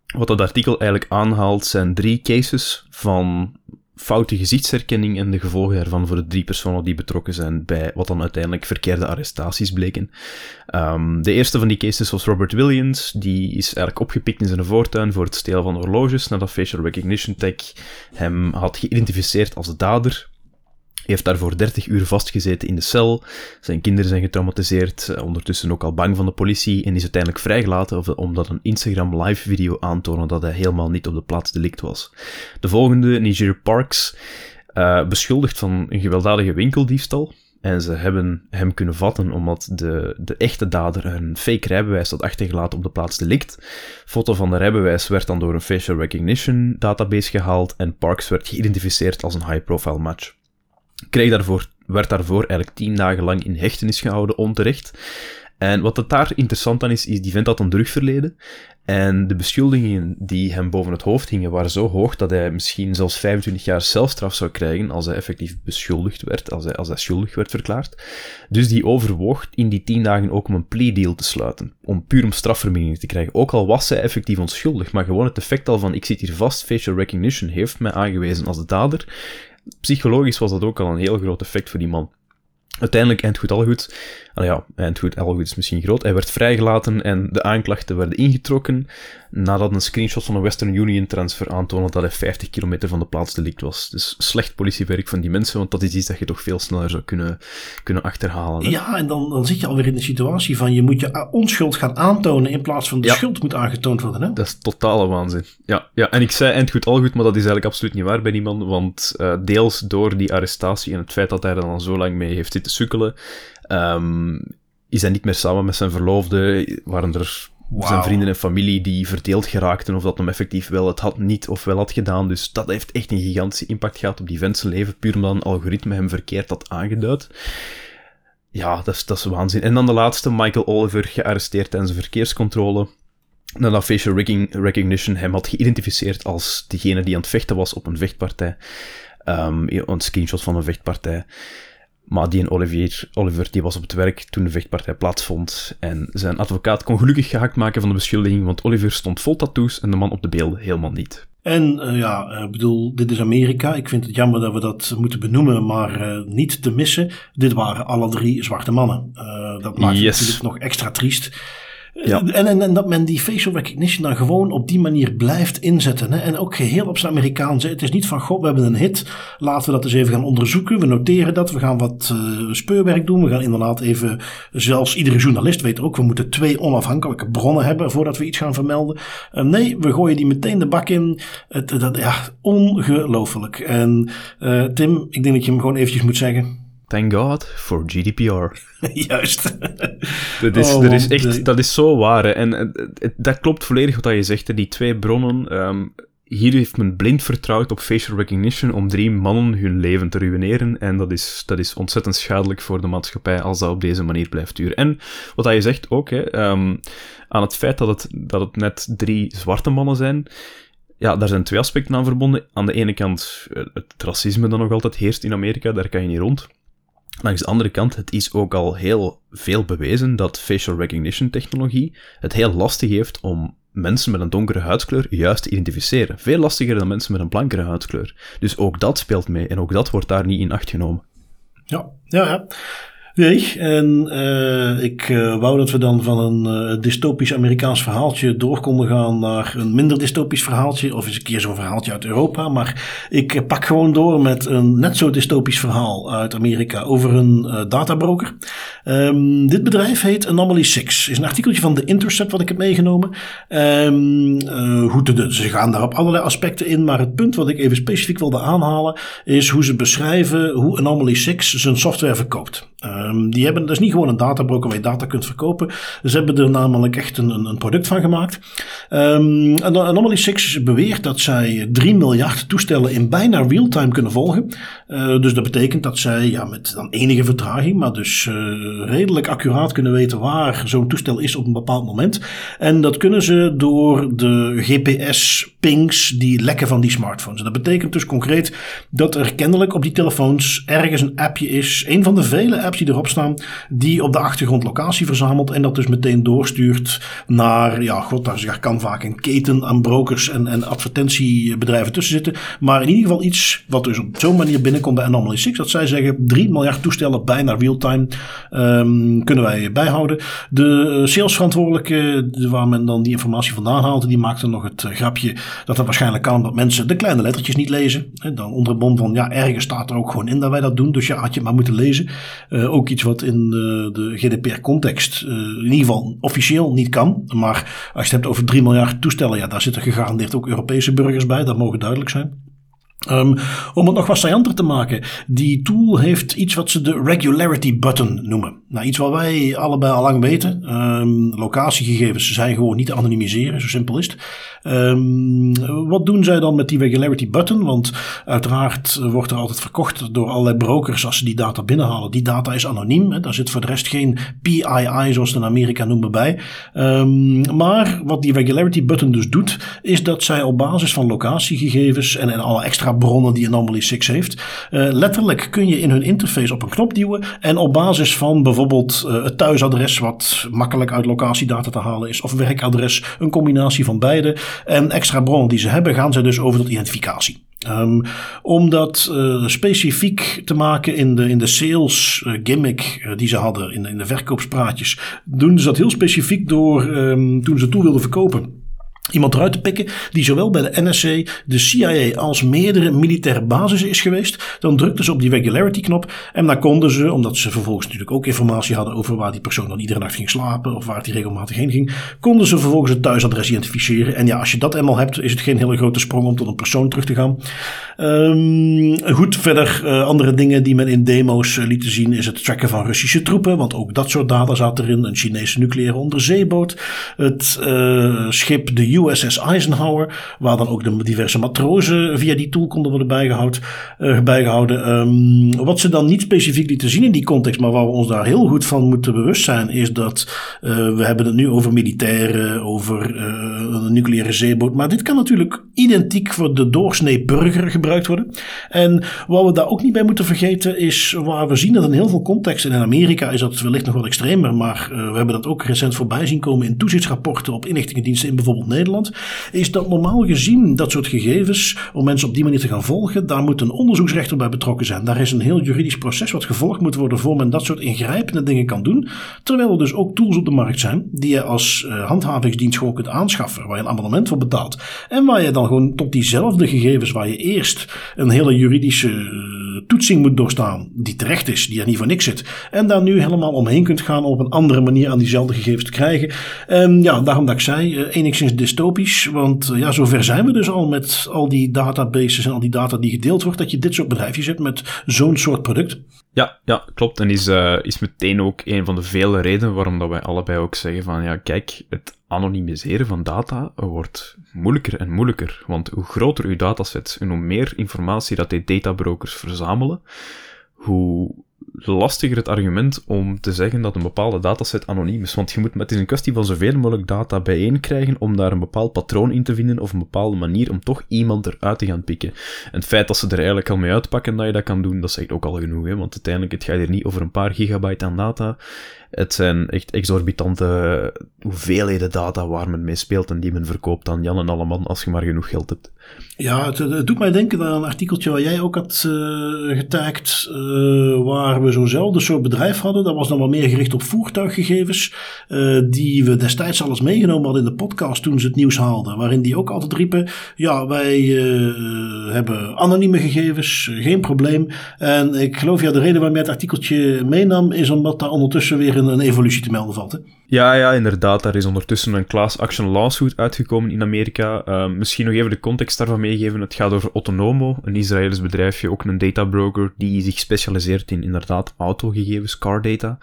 wat dat artikel eigenlijk aanhaalt, zijn drie cases van foute gezichtsherkenning en de gevolgen daarvan voor de drie personen die betrokken zijn bij wat dan uiteindelijk verkeerde arrestaties bleken. Um, de eerste van die cases was Robert Williams. Die is eigenlijk opgepikt in zijn voortuin voor het stelen van horloges nadat facial recognition tech hem had geïdentificeerd als de dader heeft daarvoor 30 uur vastgezeten in de cel. Zijn kinderen zijn getraumatiseerd, eh, ondertussen ook al bang van de politie en is uiteindelijk vrijgelaten omdat een Instagram live video aantoonde dat hij helemaal niet op de plaats delict was. De volgende, Niger Parks, uh, beschuldigd van een gewelddadige winkeldiefstal. En ze hebben hem kunnen vatten omdat de, de echte dader een fake rijbewijs had achtergelaten op de plaats delict. Foto van de rijbewijs werd dan door een facial recognition database gehaald en Parks werd geïdentificeerd als een high-profile match kreeg daarvoor, werd daarvoor eigenlijk tien dagen lang in hechtenis gehouden, onterecht. En wat het daar interessant aan is, is die vent had een drugverleden. En de beschuldigingen die hem boven het hoofd hingen waren zo hoog dat hij misschien zelfs 25 jaar zelfstraf zou krijgen als hij effectief beschuldigd werd, als hij, als hij schuldig werd verklaard. Dus die overwoog in die 10 dagen ook om een plea deal te sluiten. Om puur om strafvermindering te krijgen. Ook al was hij effectief onschuldig, maar gewoon het effect al van ik zit hier vast, facial recognition heeft mij aangewezen als de dader psychologisch was dat ook al een heel groot effect voor die man. Uiteindelijk, eind goed al goed, ja, eind goed al goed is misschien groot, hij werd vrijgelaten en de aanklachten werden ingetrokken nadat een screenshot van een Western Union transfer aantoonde dat hij 50 kilometer van de plaats delict was. Dus slecht politiewerk van die mensen, want dat is iets dat je toch veel sneller zou kunnen, kunnen achterhalen. Hè? Ja, en dan, dan zit je alweer in de situatie van je moet je onschuld gaan aantonen in plaats van de schuld moet aangetoond worden. Hè? Dat is totale waanzin. Ja, ja, en ik zei eind goed al goed, maar dat is eigenlijk absoluut niet waar bij die man, want uh, deels door die arrestatie en het feit dat hij er dan zo lang mee heeft zitten sukkelen. Ehm, is hij niet meer samen met zijn verloofde? Waren er zijn vrienden en familie die verdeeld geraakten of dat hem effectief wel het had niet of wel had gedaan. Dus dat heeft echt een gigantische impact gehad op die vent leven, puur omdat een algoritme hem verkeerd had aangeduid. Ja, dat is, dat is waanzin. En dan de laatste, Michael Oliver, gearresteerd tijdens een verkeerscontrole. Nadat facial recognition hem had geïdentificeerd als degene die aan het vechten was op een vechtpartij. Um, een screenshot van een vechtpartij. Maar die en Olivier, Oliver die was op het werk toen de vechtpartij plaatsvond. En zijn advocaat kon gelukkig gehakt maken van de beschuldiging, want Oliver stond vol tattoos en de man op de beelden helemaal niet. En uh, ja, ik bedoel, dit is Amerika. Ik vind het jammer dat we dat moeten benoemen, maar uh, niet te missen. Dit waren alle drie zwarte mannen. Dat maakt yes. het natuurlijk nog extra triest. Ja. En, en, en, dat men die facial recognition dan gewoon op die manier blijft inzetten. Hè? En ook geheel op zijn Amerikaans. Het is niet van, god, we hebben een hit. Laten we dat eens even gaan onderzoeken. We noteren dat. We gaan wat uh, speurwerk doen. We gaan inderdaad even, zelfs iedere journalist weet ook, we moeten twee onafhankelijke bronnen hebben voordat we iets gaan vermelden. Uh, nee, we gooien die meteen de bak in. Het, dat, ja, ongelooflijk. En uh, Tim, ik denk dat je hem gewoon eventjes moet zeggen. Thank God for GDPR. Juist. dat, is, oh, dat, is echt, dat is zo waar. Hè. En het, dat klopt volledig wat je zegt. Hè. Die twee bronnen. Um, hier heeft men blind vertrouwd op facial recognition om drie mannen hun leven te ruïneren. En dat is, dat is ontzettend schadelijk voor de maatschappij als dat op deze manier blijft duren. En wat je zegt ook, hè, um, aan het feit dat het, dat het net drie zwarte mannen zijn. Ja, daar zijn twee aspecten aan verbonden. Aan de ene kant het racisme dat nog altijd heerst in Amerika, daar kan je niet rond. Langs de andere kant, het is ook al heel veel bewezen dat facial recognition technologie het heel lastig heeft om mensen met een donkere huidskleur juist te identificeren. Veel lastiger dan mensen met een blankere huidskleur. Dus ook dat speelt mee en ook dat wordt daar niet in acht genomen. Ja, ja, ja. Nee, en uh, ik uh, wou dat we dan van een uh, dystopisch Amerikaans verhaaltje door konden gaan naar een minder dystopisch verhaaltje. Of eens een keer zo'n verhaaltje uit Europa. Maar ik pak gewoon door met een net zo dystopisch verhaal uit Amerika over een databroker. Um, dit bedrijf heet Anomaly 6. Is een artikeltje van The Intercept wat ik heb meegenomen. Um, hoe te, ze gaan daar op allerlei aspecten in. Maar het punt wat ik even specifiek wilde aanhalen is hoe ze beschrijven hoe Anomaly 6 zijn software verkoopt. Um, die hebben dus niet gewoon een databroker waar je data kunt verkopen. Ze hebben er namelijk echt een, een product van gemaakt. Um, Anomaly 6 beweert dat zij 3 miljard toestellen in bijna real-time kunnen volgen. Uh, dus dat betekent dat zij ja, met dan enige vertraging, maar dus uh, redelijk accuraat kunnen weten waar zo'n toestel is op een bepaald moment. En dat kunnen ze door de GPS-pings die lekken van die smartphones. En dat betekent dus concreet dat er kennelijk op die telefoons ergens een appje is. Een van de vele apps die erop staan, die op de achtergrond locatie verzamelt en dat dus meteen doorstuurt naar, ja, god, daar kan vaak een keten aan brokers en, en advertentiebedrijven tussen zitten. Maar in ieder geval iets wat dus op zo'n manier binnenkomt bij Anomaly 6, dat zij zeggen 3 miljard toestellen bijna real-time um, kunnen wij bijhouden. De salesverantwoordelijke, waar men dan die informatie vandaan haalde, die maakte nog het grapje dat dat waarschijnlijk kan dat mensen de kleine lettertjes niet lezen. En dan onder het bom van, ja, ergens staat er ook gewoon in dat wij dat doen, dus ja, had je maar moeten lezen. Uh, ook iets wat in de, de GDPR-context uh, in ieder geval officieel niet kan. Maar als je het hebt over 3 miljard toestellen, ja, daar zitten gegarandeerd ook Europese burgers bij. Dat mogen duidelijk zijn. Um, om het nog wat saillanter te maken, die tool heeft iets wat ze de regularity button noemen. Nou, iets wat wij allebei al lang weten. Um, locatiegegevens zijn gewoon niet te anonimiseren, zo simpel is het. Um, wat doen zij dan met die regularity button? Want uiteraard wordt er altijd verkocht door allerlei brokers als ze die data binnenhalen. Die data is anoniem, hè. daar zit voor de rest geen PII, zoals ze in Amerika noemen, bij. maar wat die regularity button dus doet, is dat zij op basis van locatiegegevens en, en alle extra bronnen die Anomaly 6 heeft. Uh, letterlijk kun je in hun interface op een knop duwen en op basis van bijvoorbeeld uh, het thuisadres, wat makkelijk uit locatiedata te halen is, of werkadres, een combinatie van beide en extra bronnen die ze hebben, gaan ze dus over tot identificatie. Um, om dat uh, specifiek te maken in de, in de sales gimmick die ze hadden, in, in de verkoopspraatjes, doen ze dat heel specifiek door, um, toen ze toe wilden verkopen iemand eruit te pikken die zowel bij de NSC, de CIA als meerdere militaire basissen is geweest. Dan drukten ze op die regularity knop en dan konden ze, omdat ze vervolgens natuurlijk ook informatie hadden over waar die persoon dan iedere nacht ging slapen of waar die regelmatig heen ging, konden ze vervolgens het thuisadres identificeren. En ja, als je dat eenmaal hebt, is het geen hele grote sprong om tot een persoon terug te gaan. Um, goed, verder uh, andere dingen die men in demo's uh, liet zien is het tracken van Russische troepen, want ook dat soort data zat erin. Een Chinese nucleaire onderzeeboot, het uh, schip de USS Eisenhower, waar dan ook de diverse matrozen via die tool konden worden bijgehouden. Uh, bijgehouden. Um, wat ze dan niet specifiek lieten zien in die context, maar waar we ons daar heel goed van moeten bewust zijn, is dat uh, we hebben het nu over militairen, over uh, een nucleaire zeeboot, maar dit kan natuurlijk identiek voor de doorsnee burger gebruikt worden. En wat we daar ook niet bij moeten vergeten is waar we zien dat in heel veel contexten, in Amerika is dat wellicht nog wat extremer, maar we hebben dat ook recent voorbij zien komen in toezichtsrapporten op inlichtingendiensten in bijvoorbeeld Nederland is dat normaal gezien dat soort gegevens, om mensen op die manier te gaan volgen, daar moet een onderzoeksrechter bij betrokken zijn. Daar is een heel juridisch proces wat gevolgd moet worden voor men dat soort ingrijpende dingen kan doen. Terwijl er dus ook tools op de markt zijn die je als uh, handhavingsdienst gewoon kunt aanschaffen, waar je een abonnement voor betaalt. En waar je dan gewoon tot diezelfde gegevens, waar je eerst een hele juridische uh, toetsing moet doorstaan, die terecht is, die er niet voor niks zit, en daar nu helemaal omheen kunt gaan om op een andere manier aan diezelfde gegevens te krijgen. En ja, daarom dat ik zei, uh, enigszins dystopisch, want ja, zover zijn we dus al met al die databases en al die data die gedeeld wordt, dat je dit soort bedrijfjes hebt met zo'n soort product. Ja, ja, klopt. En is, uh, is meteen ook een van de vele redenen waarom dat wij allebei ook zeggen van, ja, kijk, het anonimiseren van data wordt moeilijker en moeilijker. Want hoe groter uw dataset en hoe meer informatie dat die databrokers verzamelen, hoe lastiger het argument om te zeggen dat een bepaalde dataset anoniem is. Want je moet, het is een kwestie van zoveel mogelijk data bijeen krijgen om daar een bepaald patroon in te vinden of een bepaalde manier om toch iemand eruit te gaan pikken. En het feit dat ze er eigenlijk al mee uitpakken dat je dat kan doen, dat zegt ook al genoeg. Hè? Want uiteindelijk, het gaat hier niet over een paar gigabyte aan data. Het zijn echt exorbitante hoeveelheden data waar men mee speelt en die men verkoopt aan Jan en Alleman als je maar genoeg geld hebt. Ja, het, doet mij denken aan een artikeltje waar jij ook had uh, getagd, uh, waar we zo'nzelfde soort bedrijf hadden. Dat was dan wel meer gericht op voertuiggegevens, uh, die we destijds alles meegenomen hadden in de podcast toen ze het nieuws haalden. Waarin die ook altijd riepen, ja, wij hebben anonieme gegevens, geen probleem. En ik geloof, ja, de reden waarom jij het artikeltje meenam, is omdat daar ondertussen weer een, een evolutie te melden valt. Ja, ja, inderdaad. Daar is ondertussen een class action lawsuit uitgekomen in Amerika. Uh, misschien nog even de context daarvan meegeven. Het gaat over Autonomo, een Israëlisch bedrijfje, ook een databroker die zich specialiseert in inderdaad autogegevens, car data.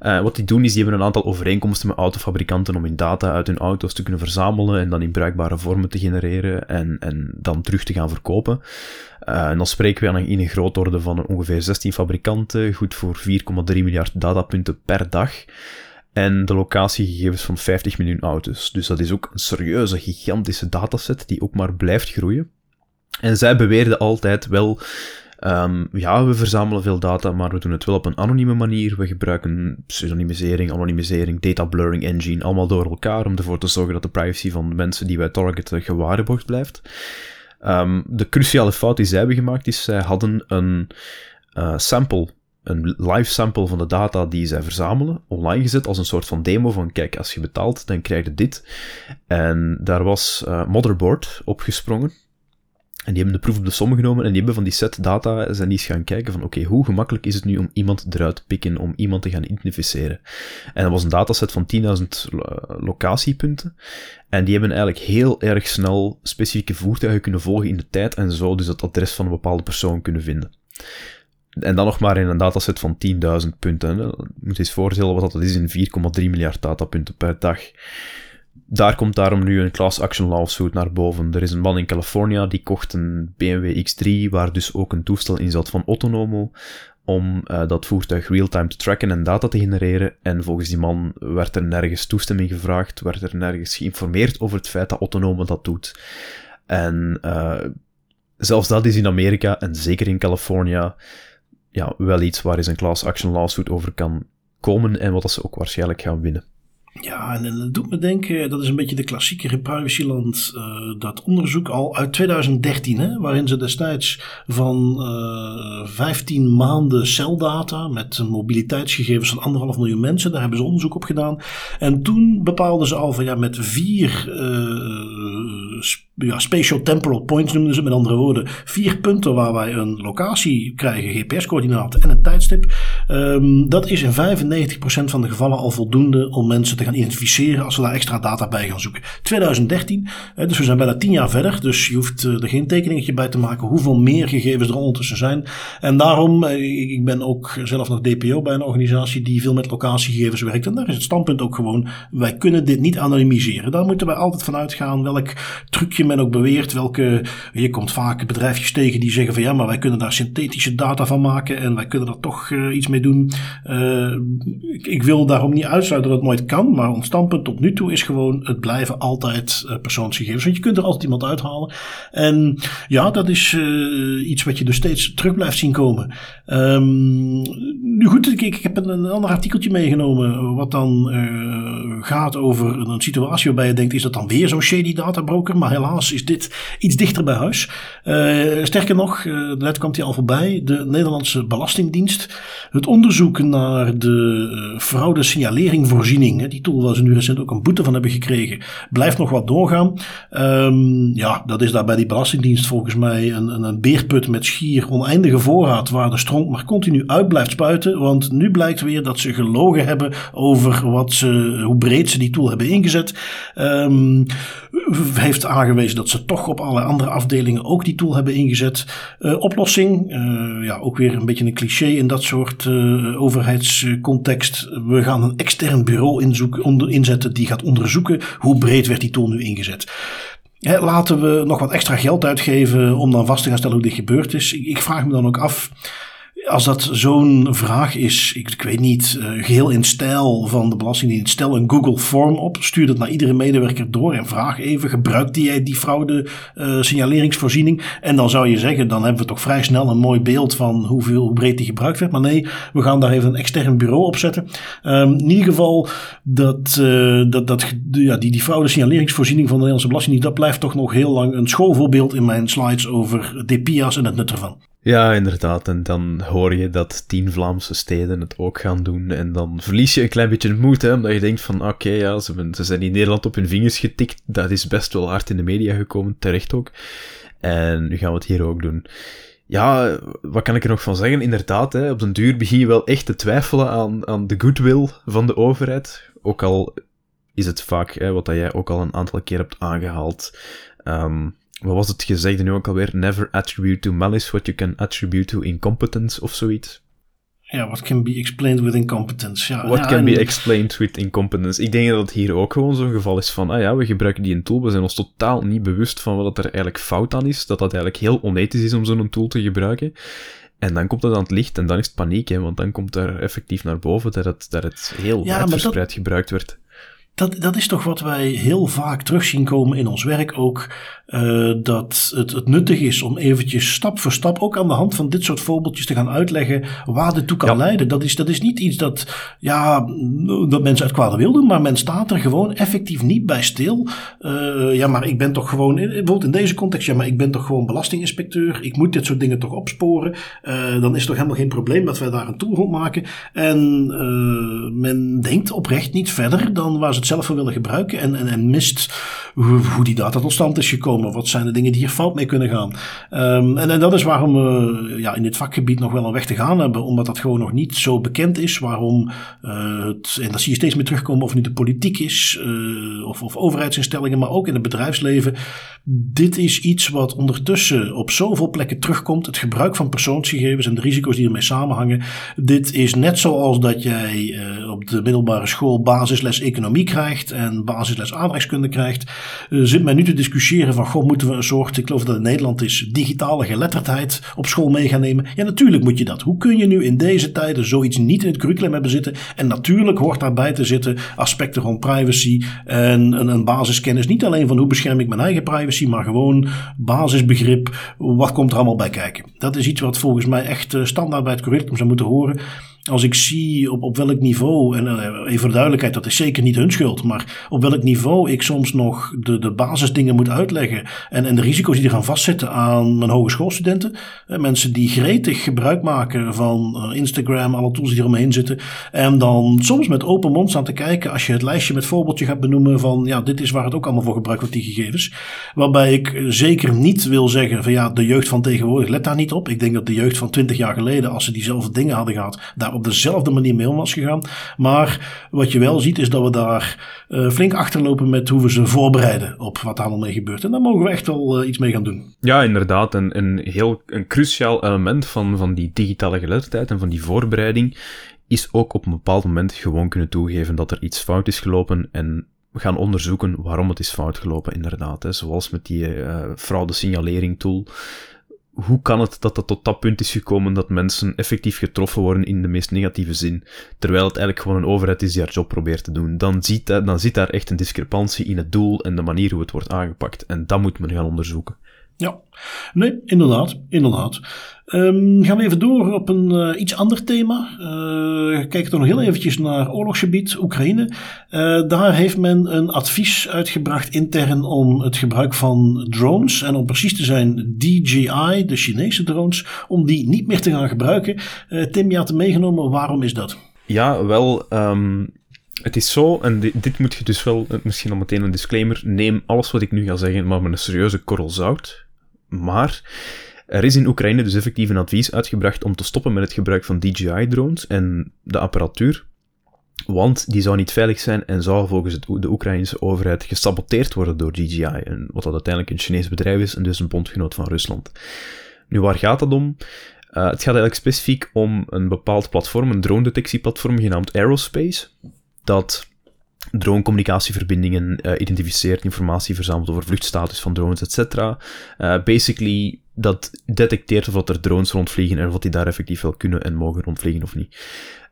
Uh, wat die doen is, die hebben een aantal overeenkomsten met autofabrikanten om hun data uit hun auto's te kunnen verzamelen en dan in bruikbare vormen te genereren en, en dan terug te gaan verkopen. Uh, en dan spreken we in een grootorde van ongeveer 16 fabrikanten, goed voor 4,3 miljard datapunten per dag en de locatiegegevens van 50 miljoen auto's. Dus dat is ook een serieuze, gigantische dataset die ook maar blijft groeien. En zij beweerden altijd wel, um, ja, we verzamelen veel data, maar we doen het wel op een anonieme manier. We gebruiken pseudonymisering, anonimisering, data blurring engine, allemaal door elkaar om ervoor te zorgen dat de privacy van de mensen die wij targeten gewaarborgd blijft. Um, de cruciale fout die zij hebben gemaakt is, zij hadden een uh, sample een live sample van de data die zij verzamelen, online gezet als een soort van demo van kijk, als je betaalt, dan krijg je dit. En daar was uh, Motherboard opgesprongen. En die hebben de proef op de som genomen en die hebben van die set data zijn die eens gaan kijken van oké, hoe gemakkelijk is het nu om iemand eruit te pikken, om iemand te gaan identificeren. En dat was een dataset van 10.000 locatiepunten. En die hebben eigenlijk heel erg snel specifieke voertuigen kunnen volgen in de tijd en zo dus het adres van een bepaalde persoon kunnen vinden. En dan nog maar in een dataset van 10.000 punten. Je moet je eens voorstellen wat dat is in 4,3 miljard datapunten per dag. Daar komt daarom nu een class action lawsuit naar boven. Er is een man in California die kocht een BMW X3, waar dus ook een toestel in zat van Autonomo, om uh, dat voertuig real-time te tracken en data te genereren. En volgens die man werd er nergens toestemming gevraagd, werd er nergens geïnformeerd over het feit dat Autonomo dat doet. En uh, zelfs dat is in Amerika, en zeker in California, ja, wel iets waar eens een class action lawsuit over kan komen en wat ze ook waarschijnlijk gaan winnen. Ja, en dat doet me denken, dat is een beetje de klassieker in privacyland, uh, dat onderzoek al uit 2013, hè, waarin ze destijds van uh, 15 maanden celdata met mobiliteitsgegevens van anderhalf miljoen mensen, daar hebben ze onderzoek op gedaan. En toen bepaalden ze al van ja, met vier uh, ja, spatial temporal points noemden ze met andere woorden. Vier punten waar wij een locatie krijgen, GPS-coördinaten en een tijdstip. Um, dat is in 95% van de gevallen al voldoende om mensen te gaan identificeren als we daar extra data bij gaan zoeken. 2013, dus we zijn bijna tien jaar verder, dus je hoeft er geen tekeningetje bij te maken hoeveel meer gegevens er ondertussen zijn. En daarom, ik ben ook zelf nog DPO bij een organisatie die veel met locatiegegevens werkt. En daar is het standpunt ook gewoon, wij kunnen dit niet anonymiseren. Daar moeten wij altijd van uitgaan welk trucje men ook beweert welke. Je komt vaak bedrijfjes tegen die zeggen van ja, maar wij kunnen daar synthetische data van maken en wij kunnen er toch uh, iets mee doen. Uh, ik, ik, wil daarom niet uitsluiten dat het nooit kan, maar ons standpunt tot nu toe is gewoon: het blijven altijd uh, persoonsgegevens. Want je kunt er altijd iemand uithalen. En ja, dat is iets wat je dus steeds terug blijft zien komen. Um, nu goed, ik, heb een, een, ander artikeltje meegenomen, wat dan gaat over een situatie waarbij je denkt: is dat dan weer zo'n shady data broker? Maar helaas is dit iets dichter bij huis. Uh, sterker nog, uh, net kwam hij al voorbij, de Nederlandse Belastingdienst. Het onderzoek naar de uh, fraude signaleringvoorziening, die tool waar ze nu recent ook een boete van hebben gekregen, blijft nog wat doorgaan. Um, ja, dat is daar bij die Belastingdienst volgens mij een, een, een beerput met schier oneindige voorraad waar de stroom maar continu uit blijft spuiten. Want nu blijkt weer dat ze gelogen hebben over wat ze, hoe breed ze die tool hebben ingezet. Um, heeft aangewezen dat ze toch op alle andere afdelingen ook die tool hebben ingezet. Uh, oplossing, uh, ja, ook weer een beetje een cliché in dat soort uh, overheidscontext. We gaan een extern bureau inzoeken, onder, inzetten die gaat onderzoeken hoe breed werd die tool nu ingezet. He, laten we nog wat extra geld uitgeven om dan vast te gaan stellen hoe dit gebeurd is. Ik vraag me dan ook af als dat zo'n vraag is, ik, ik weet niet, uh, geheel in stijl van de Belastingdienst, stel een Google Form op, stuur dat naar iedere medewerker door en vraag even, gebruikt jij die fraude uh, signaleringsvoorziening? En dan zou je zeggen, dan hebben we toch vrij snel een mooi beeld van hoeveel, hoe breed die gebruikt werd. Maar nee, we gaan daar even een extern bureau op zetten. Um, in ieder geval, dat, uh, dat, dat, ja, die, die fraude signaleringsvoorziening van de Nederlandse Belastingdienst, dat blijft toch nog heel lang een schoolvoorbeeld in mijn slides over DPIA's en het nut ervan. Ja, inderdaad. En dan hoor je dat tien Vlaamse steden het ook gaan doen. En dan verlies je een klein beetje moed, hè, omdat je denkt van, oké, ja, ze, ze, zijn in Nederland op hun vingers getikt. Dat is best wel hard in de media gekomen, terecht ook. En nu gaan we het hier ook doen. Ja, wat kan ik er nog van zeggen? Inderdaad, hè, op den duur begin je wel echt te twijfelen aan, aan de goodwill van de overheid. Ook al is het vaak, hè, wat dat jij ook al een aantal keer hebt aangehaald... Um, wat was het gezegde nu ook alweer? Never attribute to malice what you can attribute to incompetence of zoiets. Ja, what can be explained with incompetence. Ja, what can be explained with incompetence. Ik denk dat het hier ook gewoon zo'n geval is van, ah ja, we gebruiken die een tool, we zijn ons totaal niet bewust van wat er eigenlijk fout aan is, dat dat eigenlijk heel onethisch is om zo'n tool te gebruiken. En dan komt het aan het licht en dan is het paniek, hè, want dan komt er effectief naar boven dat het, dat het heel ja, verspreid gebruikt werd. Dat, dat is toch wat wij heel vaak terug zien komen in ons werk ook. Uh, dat het, het nuttig is om eventjes stap voor stap, ook aan de hand van dit soort voorbeeldjes, te gaan uitleggen waar dit toe kan leiden. Dat is, dat is niet iets dat, ja, dat mensen uit kwade wil doen, maar men staat er gewoon effectief niet bij stil. Uh, ja, maar ik ben toch gewoon, bijvoorbeeld in deze context, ja, maar ik ben toch gewoon belastinginspecteur. Ik moet dit soort dingen toch opsporen. Uh, dan is het toch helemaal geen probleem dat wij daar een tool rond maken. En men denkt oprecht niet verder dan waar ze het zelf voor willen gebruiken. En, en, mist hoe, die data tot stand is gekomen. Wat zijn de dingen die hier fout mee kunnen gaan? Um, en, en, dat is waarom we ja, in dit vakgebied nog wel een weg te gaan hebben, omdat dat gewoon nog niet zo bekend is. Waarom uh, het, en dat zie je steeds meer terugkomen, of nu de politiek is, uh, of, of overheidsinstellingen, maar ook in het bedrijfsleven. Dit is iets wat ondertussen op zoveel plekken terugkomt. Het gebruik van persoonsgegevens en de risico's die ermee samenhangen. Dit is net zoals dat jij uh, op de middelbare school basisles economie krijgt en basisles aardrijkskunde krijgt. zit men nu te discussiëren van goh, moeten we een soort, ik geloof dat in Nederland is, digitale geletterdheid op school mee gaan nemen. Ja, natuurlijk moet je dat. Hoe kun je nu in deze tijden zoiets niet in het curriculum hebben zitten? En natuurlijk hoort daarbij te zitten aspecten van privacy en een, een basiskennis. Niet alleen van hoe bescherm ik mijn eigen privacy, maar gewoon basisbegrip. Wat komt er allemaal bij kijken? Dat is iets wat volgens mij echt eh, standaard bij het curriculum zou moeten horen. Als ik zie op, op welk niveau, en uh, even voor de duidelijkheid, dat is zeker niet hun schuld, maar op welk niveau ik soms nog de, de basisdingen moet uitleggen en, en de risico's die er gaan vastzitten aan mijn hogeschoolstudenten, mensen die gretig gebruik maken van uh, Instagram, alle tools die eromheen zitten, en dan soms met open mond staan te kijken als je het lijstje met voorbeeldje gaat benoemen van ja, dit is waar het ook allemaal voor gebruikt wordt, die gegevens. Waarbij ik zeker niet wil zeggen van ja, de jeugd van tegenwoordig, let daar niet op. Ik denk dat de jeugd van 20 jaar geleden, als ze diezelfde dingen hadden gehad, daar op dezelfde manier mee om was gegaan. Maar wat je wel ziet is dat we daar uh, flink achterlopen met hoe we ze voorbereiden op wat er allemaal mee gebeurt. En daar mogen we echt wel uh, iets mee gaan doen. Ja, inderdaad. Een, heel een cruciaal element van, van die digitale geletterdheid en van die voorbereiding is ook op een bepaald moment gewoon kunnen toegeven dat er iets fout is gelopen en gaan onderzoeken waarom het is fout gelopen, inderdaad. Hè. Zoals met die uh, fraude signalering tool hoe kan het dat dat tot dat punt is gekomen dat mensen effectief getroffen worden in de meest negatieve zin, terwijl het eigenlijk gewoon een overheid is die haar job probeert te doen? Dan, ziet dat, dan zit daar echt een discrepantie in het doel en de manier hoe het wordt aangepakt. En dat moet men gaan onderzoeken. Ja, nee, inderdaad, inderdaad. Um, gaan we even door op een uh, iets ander thema. Uh, kijk dan nog heel eventjes naar oorlogsgebied, Oekraïne. Uh, daar heeft men een advies uitgebracht intern om het gebruik van drones, en om precies te zijn DJI, de Chinese drones, om die niet meer te gaan gebruiken. Tim, je had meegenomen, waarom is dat? Ja, wel, um, het is zo, en dit, moet je dus wel, misschien al meteen een disclaimer, neem alles wat ik nu ga zeggen, maar met een serieuze korrel zout. Maar er is in Oekraïne dus effectief een advies uitgebracht om te stoppen met het gebruik van DJI-drones en de apparatuur, want die zou niet veilig zijn en zou volgens de Oekraïnse overheid gesaboteerd worden door DJI, wat dat uiteindelijk een Chinees bedrijf is en dus een bondgenoot van Rusland. Nu, waar gaat het om? Uh, het gaat eigenlijk specifiek om een bepaald platform, een drone-detectieplatform genaamd Aerospace, dat dronecommunicatieverbindingen uh, identificeert, informatie verzamelt over vluchtstatus van drones, etc. Uh, basically, dat detecteert of er drones rondvliegen en of die daar effectief wel kunnen en mogen rondvliegen of niet.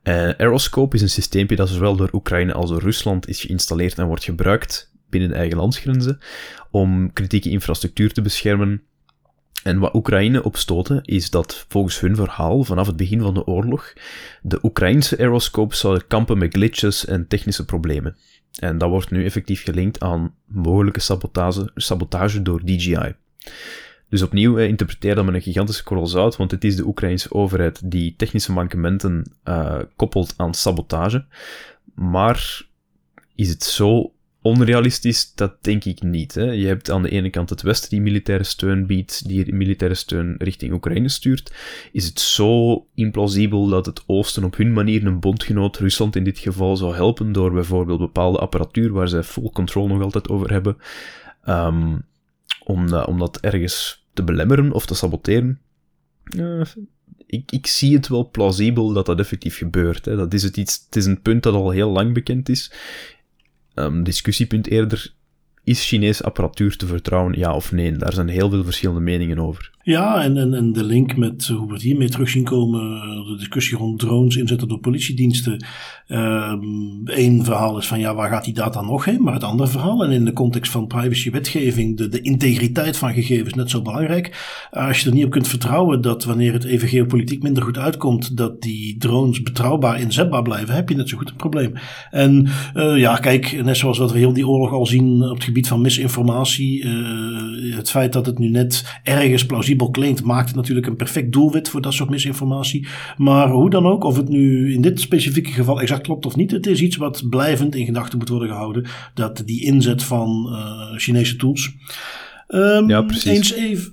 Uh, Aeroscope is een systeempje dat zowel door Oekraïne als door Rusland is geïnstalleerd en wordt gebruikt binnen eigen landsgrenzen om kritieke infrastructuur te beschermen, en wat Oekraïne opstoten is dat volgens hun verhaal vanaf het begin van de oorlog de Oekraïnse aeroscopes zouden kampen met glitches en technische problemen. En dat wordt nu effectief gelinkt aan mogelijke sabotage, sabotage door DJI. Dus opnieuw eh, interpreteer dat met een gigantische korrel zout, want het is de Oekraïnse overheid die technische mankementen uh, koppelt aan sabotage. Maar is het zo Onrealistisch, dat denk ik niet. Hè. Je hebt aan de ene kant het Westen die militaire steun biedt, die militaire steun richting Oekraïne stuurt. Is het zo implausibel dat het Oosten op hun manier een bondgenoot, Rusland in dit geval, zou helpen door bijvoorbeeld bepaalde apparatuur waar zij full control nog altijd over hebben, um, om, dat, om dat ergens te belemmeren of te saboteren? Uh, ik, ik zie het wel plausibel dat dat effectief gebeurt. Hè. Dat is het, iets, het is een punt dat al heel lang bekend is um, discussiepunt eerder, is Chinese apparatuur te vertrouwen, ja of nee? Daar zijn heel veel verschillende meningen over. Ja, en, en, en de link met hoe we het hiermee terug zien komen, eh, de discussie rond drones inzetten door politiediensten. Eén ehm, verhaal is van ja, waar gaat die data nog heen? Maar het andere verhaal, en in de context van privacywetgeving, de, de integriteit van gegevens net zo belangrijk. Als je er niet op kunt vertrouwen dat wanneer het even geopolitiek minder goed uitkomt, dat die drones betrouwbaar inzetbaar blijven, heb je net zo goed een probleem. En uh, ja, kijk, net zoals wat we heel die oorlog al zien op het gebied van misinformatie, uh, het feit dat het nu net ergens plausibel plausibel klinkt, maakt het natuurlijk een perfect doelwit voor dat soort misinformatie. Maar hoe dan ook, of het nu in dit specifieke geval exact klopt of niet, het is iets wat blijvend in gedachten moet worden gehouden. Dat die inzet van uh, Chinese tools. Um, ja, precies. Eens even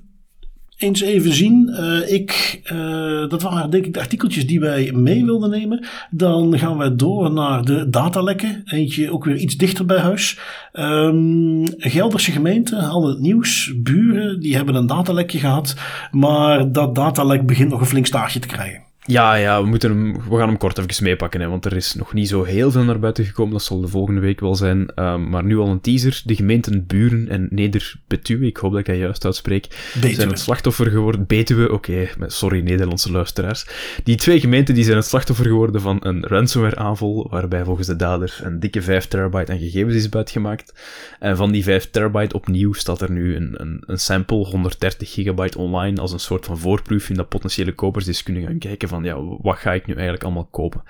eens even zien. Uh, ik, uh, dat waren denk ik de artikeltjes die wij mee wilden nemen. Dan gaan we door naar de datalekken. Eentje ook weer iets dichter bij huis. Um, Gelderse gemeente hadden het nieuws. Buren die hebben een datalekje gehad. Maar dat datalek begint nog een flink staartje te krijgen. Ja, ja we, moeten hem, we gaan hem kort even meepakken, hè, want er is nog niet zo heel veel naar buiten gekomen. Dat zal de volgende week wel zijn. Um, maar nu al een teaser. De gemeenten Buren en Neder-Betuwe, ik hoop dat ik dat juist uitspreek, Betuwe. zijn het slachtoffer geworden. Betuwe, oké, okay, sorry Nederlandse luisteraars. Die twee gemeenten die zijn het slachtoffer geworden van een ransomware-aanval, waarbij volgens de dader een dikke 5 terabyte aan gegevens is buitgemaakt. En van die 5 terabyte opnieuw staat er nu een, een, een sample, 130 gigabyte online, als een soort van voorproef in dat potentiële kopers eens kunnen gaan kijken van ja, wat ga ik nu eigenlijk allemaal kopen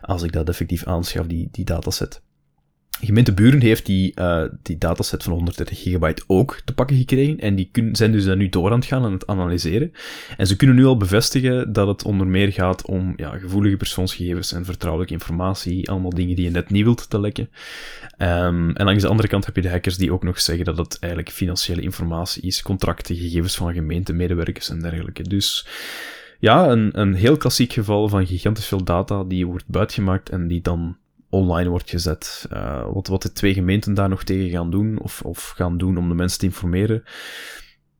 als ik dat effectief aanschaf, die, die dataset. Gemeente Buren heeft die, uh, die dataset van 130 gigabyte ook te pakken gekregen. En die kun, zijn dus daar nu door aan het gaan en het analyseren. En ze kunnen nu al bevestigen dat het onder meer gaat om ja, gevoelige persoonsgegevens en vertrouwelijke informatie. Allemaal dingen die je net niet wilt te lekken. Um, en langs de andere kant heb je de hackers die ook nog zeggen dat het eigenlijk financiële informatie is. Contracten, gegevens van gemeentemedewerkers en dergelijke. Dus ja, een, een heel klassiek geval van gigantisch veel data die wordt buitgemaakt en die dan online wordt gezet. Uh, wat, wat de twee gemeenten daar nog tegen gaan doen, of, of gaan doen om de mensen te informeren,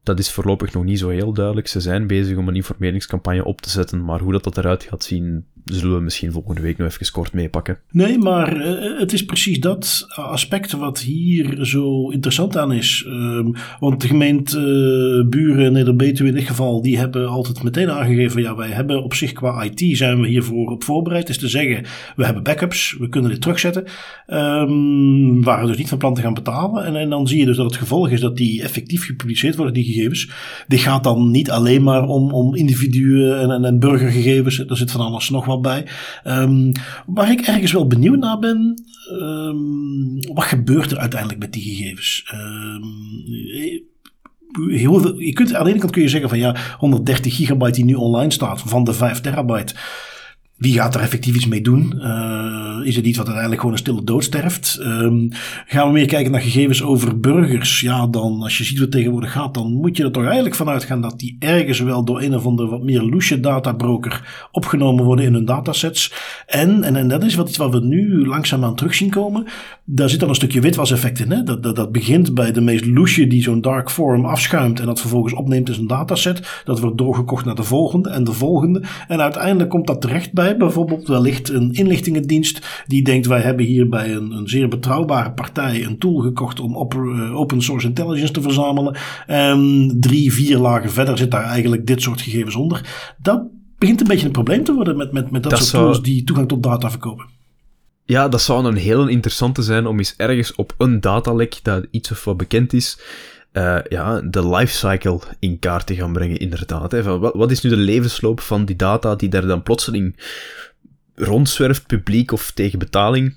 dat is voorlopig nog niet zo heel duidelijk. Ze zijn bezig om een informeringscampagne op te zetten, maar hoe dat, dat eruit gaat zien, zullen we misschien volgende week nog even kort meepakken. Nee, maar uh, het is precies dat aspect wat hier zo interessant aan is. Um, want de gemeente uh, Buren, Neder-Betuwe in dit geval, die hebben altijd meteen aangegeven, ja, wij hebben op zich qua IT zijn we hiervoor op voorbereid. Is te zeggen, we hebben backups, we kunnen dit terugzetten. Um, waren dus niet van plan te gaan betalen. En, en dan zie je dus dat het gevolg is dat die effectief gepubliceerd worden, die Dit gaat dan niet alleen maar om, om individuen en, en, en burgergegevens. Er zit van alles nog wat bij. Um, waar ik ergens wel benieuwd naar ben, um, wat gebeurt er uiteindelijk met die gegevens? Um, je kunt, aan de ene kant kun je zeggen van ja, 130 gigabyte die nu online staat van de 5 terabyte. Wie gaat er effectief iets mee doen? Uh, is het iets wat uiteindelijk gewoon een stille dood sterft? Um, gaan we meer kijken naar gegevens over burgers? Ja, dan als je ziet wat tegenwoordig gaat, dan moet je er toch eigenlijk vanuit gaan dat die ergens wel door een of andere wat meer loesje databroker opgenomen worden in hun datasets. En, en, en dat is wat, iets wat we nu langzaamaan terug zien komen. Daar zit dan een stukje witwaseffect in. Hè? Dat, dat, dat begint bij de meest loesje die zo'n dark forum afschuimt en dat vervolgens opneemt in zijn dataset. Dat wordt doorgekocht naar de volgende en de volgende. En uiteindelijk komt dat terecht bij bijvoorbeeld wellicht een inlichtingendienst die denkt wij hebben hier bij een, een zeer betrouwbare partij een tool gekocht om op, uh, open source intelligence te verzamelen. En drie, vier lagen verder zit daar eigenlijk dit soort gegevens onder. Dat begint een beetje een probleem te worden met, met, met dat, dat soort zou... tools die toegang tot data verkopen. Ja, dat zou een heel interessante zijn om eens ergens op een datalek dat iets of wat bekend is, uh, ja, de lifecycle in kaart te gaan brengen, inderdaad. Hè. Van, wat, wat is nu de levensloop van die data die daar dan plotseling rondzwerft, publiek of tegen betaling?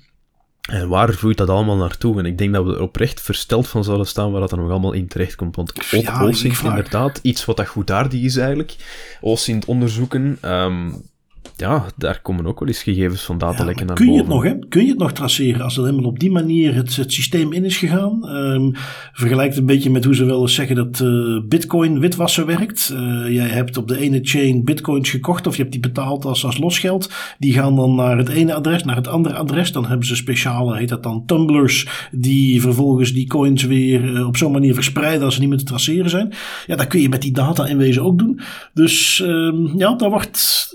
En waar vloeit dat allemaal naartoe? En ik denk dat we er oprecht versteld van zouden staan waar dat dan nog allemaal in terecht komt. Want ja, Oosint, inderdaad, iets wat dat goedaardig is eigenlijk. Oosint onderzoeken, um, ja, daar komen ook wel eens gegevens van datalekken ja, naar kun boven. Je het nog, hè? Kun je het nog traceren als er helemaal op die manier het, het systeem in is gegaan? Um, vergelijk het een beetje met hoe ze wel eens zeggen dat uh, bitcoin witwassen werkt. Uh, jij hebt op de ene chain bitcoins gekocht of je hebt die betaald als, als losgeld. Die gaan dan naar het ene adres, naar het andere adres. Dan hebben ze speciale, heet dat dan, tumblers, die vervolgens die coins weer uh, op zo'n manier verspreiden als ze niet meer te traceren zijn. Ja, dat kun je met die data in wezen ook doen. Dus um, ja, daar wordt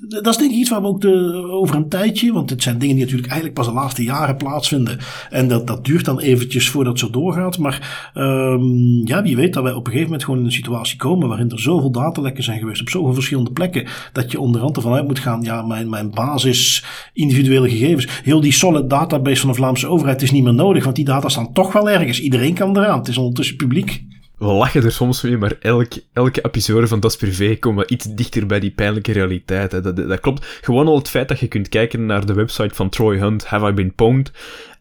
dat is denk ik iets waar we ook de, over een tijdje, want dit zijn dingen die natuurlijk eigenlijk pas de laatste jaren plaatsvinden. En dat, dat duurt dan eventjes voordat het zo doorgaat. Maar um, ja, wie weet dat wij op een gegeven moment gewoon in een situatie komen waarin er zoveel datalekken zijn geweest op zoveel verschillende plekken, dat je onderhand ervan uit moet gaan, ja, mijn, mijn basis individuele gegevens, heel die solid database van de Vlaamse overheid is niet meer nodig, want die data staan toch wel ergens. Iedereen kan eraan. Het is ondertussen publiek we lachen er soms mee, maar elke, elke episode van Das Privé komen we iets dichter bij die pijnlijke realiteit. Hè. Dat, dat, klopt. Gewoon al het feit dat je kunt kijken naar de website van Troy Hunt, Have I Been Pwned,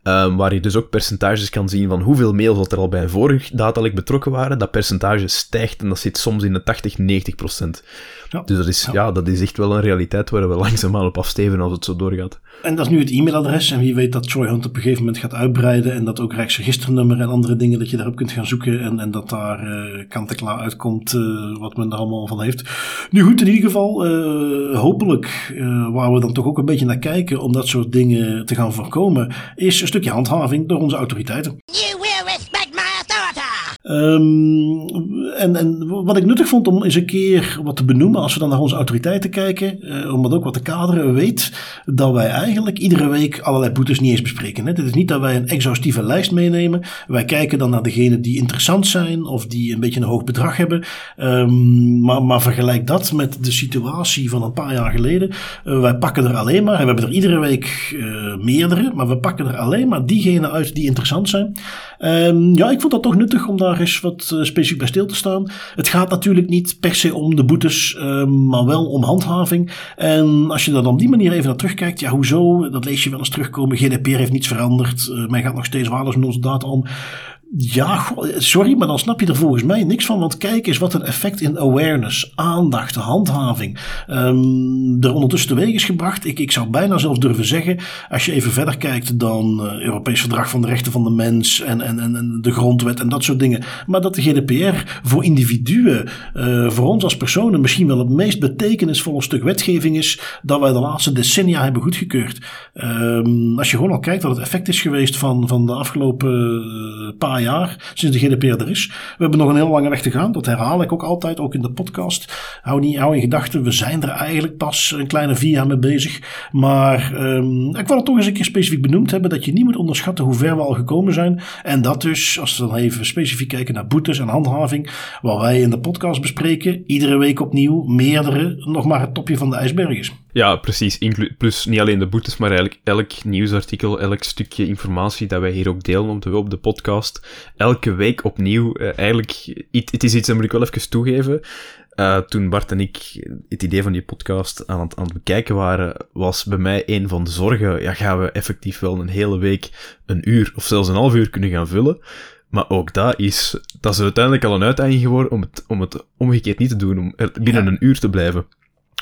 um, waar je dus ook percentages kan zien van hoeveel mails dat er al bij een vorig datalek betrokken waren. Dat percentage stijgt en dat zit soms in de 80, 90 procent. Ja. Dus dat is, ja. ja. dat is echt wel een realiteit waar we langzaamaan op afsteven als het zo doorgaat. En dat is nu het e-mailadres. En wie weet dat Troy Hunt op een gegeven moment gaat uitbreiden. En dat ook Rijksregisternummer en andere dingen dat je daarop kunt gaan zoeken. En, en dat daar uh, kant-en-klaar uitkomt uh, wat men er allemaal van heeft. Nu goed, in ieder geval, uh, hopelijk, waar we dan toch ook een beetje naar kijken om dat soort dingen te gaan voorkomen, is een stukje handhaving door onze autoriteiten. Um, en, wat ik nuttig vond om eens een keer wat te benoemen, als we dan naar onze autoriteiten kijken, uh, om dat ook wat te kaderen, weet dat wij eigenlijk iedere week allerlei boetes niet eens bespreken. Dit is niet dat wij een exhaustieve lijst meenemen. Wij kijken dan naar degenen die interessant zijn of die een beetje een hoog bedrag hebben. Um, maar, maar vergelijk dat met de situatie van een paar jaar geleden. Uh, wij pakken er alleen maar, en we hebben er iedere week uh, meerdere, maar we pakken er alleen maar diegenen uit die interessant zijn. Um, ja, ik vond dat toch nuttig om daar wat uh, specifiek bij stil te staan. Het gaat natuurlijk niet per se om de boetes, uh, maar wel om handhaving. En als je dan op die manier even naar terugkijkt, ja, hoezo? Dat lees je wel eens terugkomen. GDPR heeft niets veranderd. Uh, men gaat nog steeds waardeloos met onze data om. Ja, sorry, maar dan snap je er volgens mij niks van. Want kijk eens wat een effect in awareness, aandacht, handhaving um, er ondertussen teweeg is gebracht. Ik, ik zou bijna zelfs durven zeggen, als je even verder kijkt dan uh, Europees Verdrag van de Rechten van de Mens en, en, en, de Grondwet en dat soort dingen. Maar dat de GDPR voor individuen, uh, voor ons als personen, misschien wel het meest betekenisvolle stuk wetgeving is dat wij de laatste decennia hebben goedgekeurd. Um, als je gewoon al kijkt wat het effect is geweest van, van de afgelopen uh, paar jaar, sinds de GDPR er is. We hebben nog een hele lange weg te gaan. Dat herhaal ik ook altijd, ook in de podcast. Hou, niet, hou in gedachten, we zijn er eigenlijk pas een kleine vier jaar mee bezig. Maar um, ik wil het toch eens een keer specifiek benoemd hebben, dat je niet moet onderschatten hoe ver we al gekomen zijn. En dat dus, als we dan even specifiek kijken naar boetes en handhaving, wat wij in de podcast bespreken, iedere week opnieuw, meerdere, nog maar het topje van de ijsberg is. Ja, precies. Plus niet alleen de boetes, maar eigenlijk elk nieuwsartikel, elk stukje informatie dat wij hier ook delen op de, op de podcast. Elke week opnieuw. Uh, eigenlijk, het is iets dat moet ik wel even toegeven. Uh, toen Bart en ik het idee van die podcast aan het, aan het bekijken waren, was bij mij een van de zorgen, ja, gaan we effectief wel een hele week een uur of zelfs een half uur kunnen gaan vullen? Maar ook dat is, dat is uiteindelijk al een uitdaging geworden om het, om het omgekeerd niet te doen, om er binnen ja. een uur te blijven.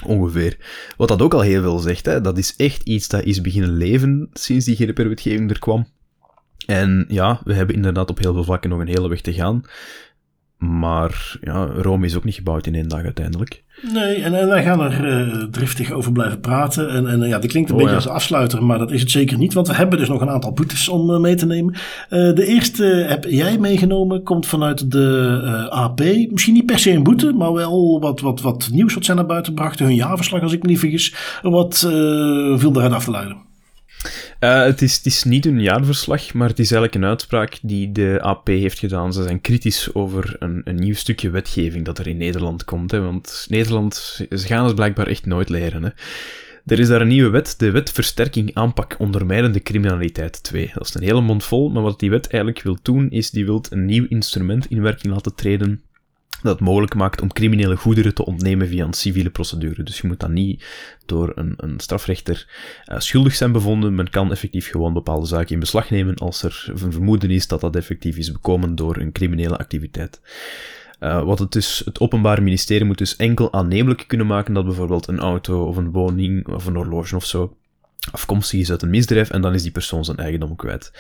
Ongeveer. Wat dat ook al heel veel zegt, hè, dat is echt iets dat is beginnen leven sinds die GDPR-wetgeving er kwam. En ja, we hebben inderdaad op heel veel vlakken nog een hele weg te gaan. Maar ja, Rome is ook niet gebouwd in één dag uiteindelijk. Nee, en, en wij gaan er uh, driftig over blijven praten. En, en ja, die klinkt een oh, beetje ja. als afsluiter, maar dat is het zeker niet. Want we hebben dus nog een aantal boetes om uh, mee te nemen. De eerste heb jij meegenomen, komt vanuit de AP. Misschien niet per se een boete, maar wel wat, wat, wat nieuws wat zij naar buiten brachten. Hun jaarverslag, als ik me niet vergis. Wat viel daaruit af te leiden? Uh, het, is, het is niet een jaarverslag, maar het is eigenlijk een uitspraak die de AP heeft gedaan. Ze zijn kritisch over een, een nieuw stukje wetgeving dat er in Nederland komt. Hè, want Nederland, ze gaan het blijkbaar echt nooit leren. Hè. Er is daar een nieuwe wet, de Wet Versterking Aanpak Ondermijnende Criminaliteit 2. Dat is een hele mond vol, maar wat die wet eigenlijk wil doen, is die wil een nieuw instrument in werking laten treden dat mogelijk maakt om criminele goederen te ontnemen via een civiele procedure. Dus je moet dan niet door een, een strafrechter uh, schuldig zijn bevonden. Men kan effectief gewoon bepaalde zaken in beslag nemen als er een vermoeden is dat dat effectief is bekomen door een criminele activiteit. Uh, wat het dus, het Openbaar Ministerie moet dus enkel aannemelijk kunnen maken dat bijvoorbeeld een auto of een woning of een horloge of zo afkomstig is uit een misdrijf en dan is die persoon zijn eigendom kwijt.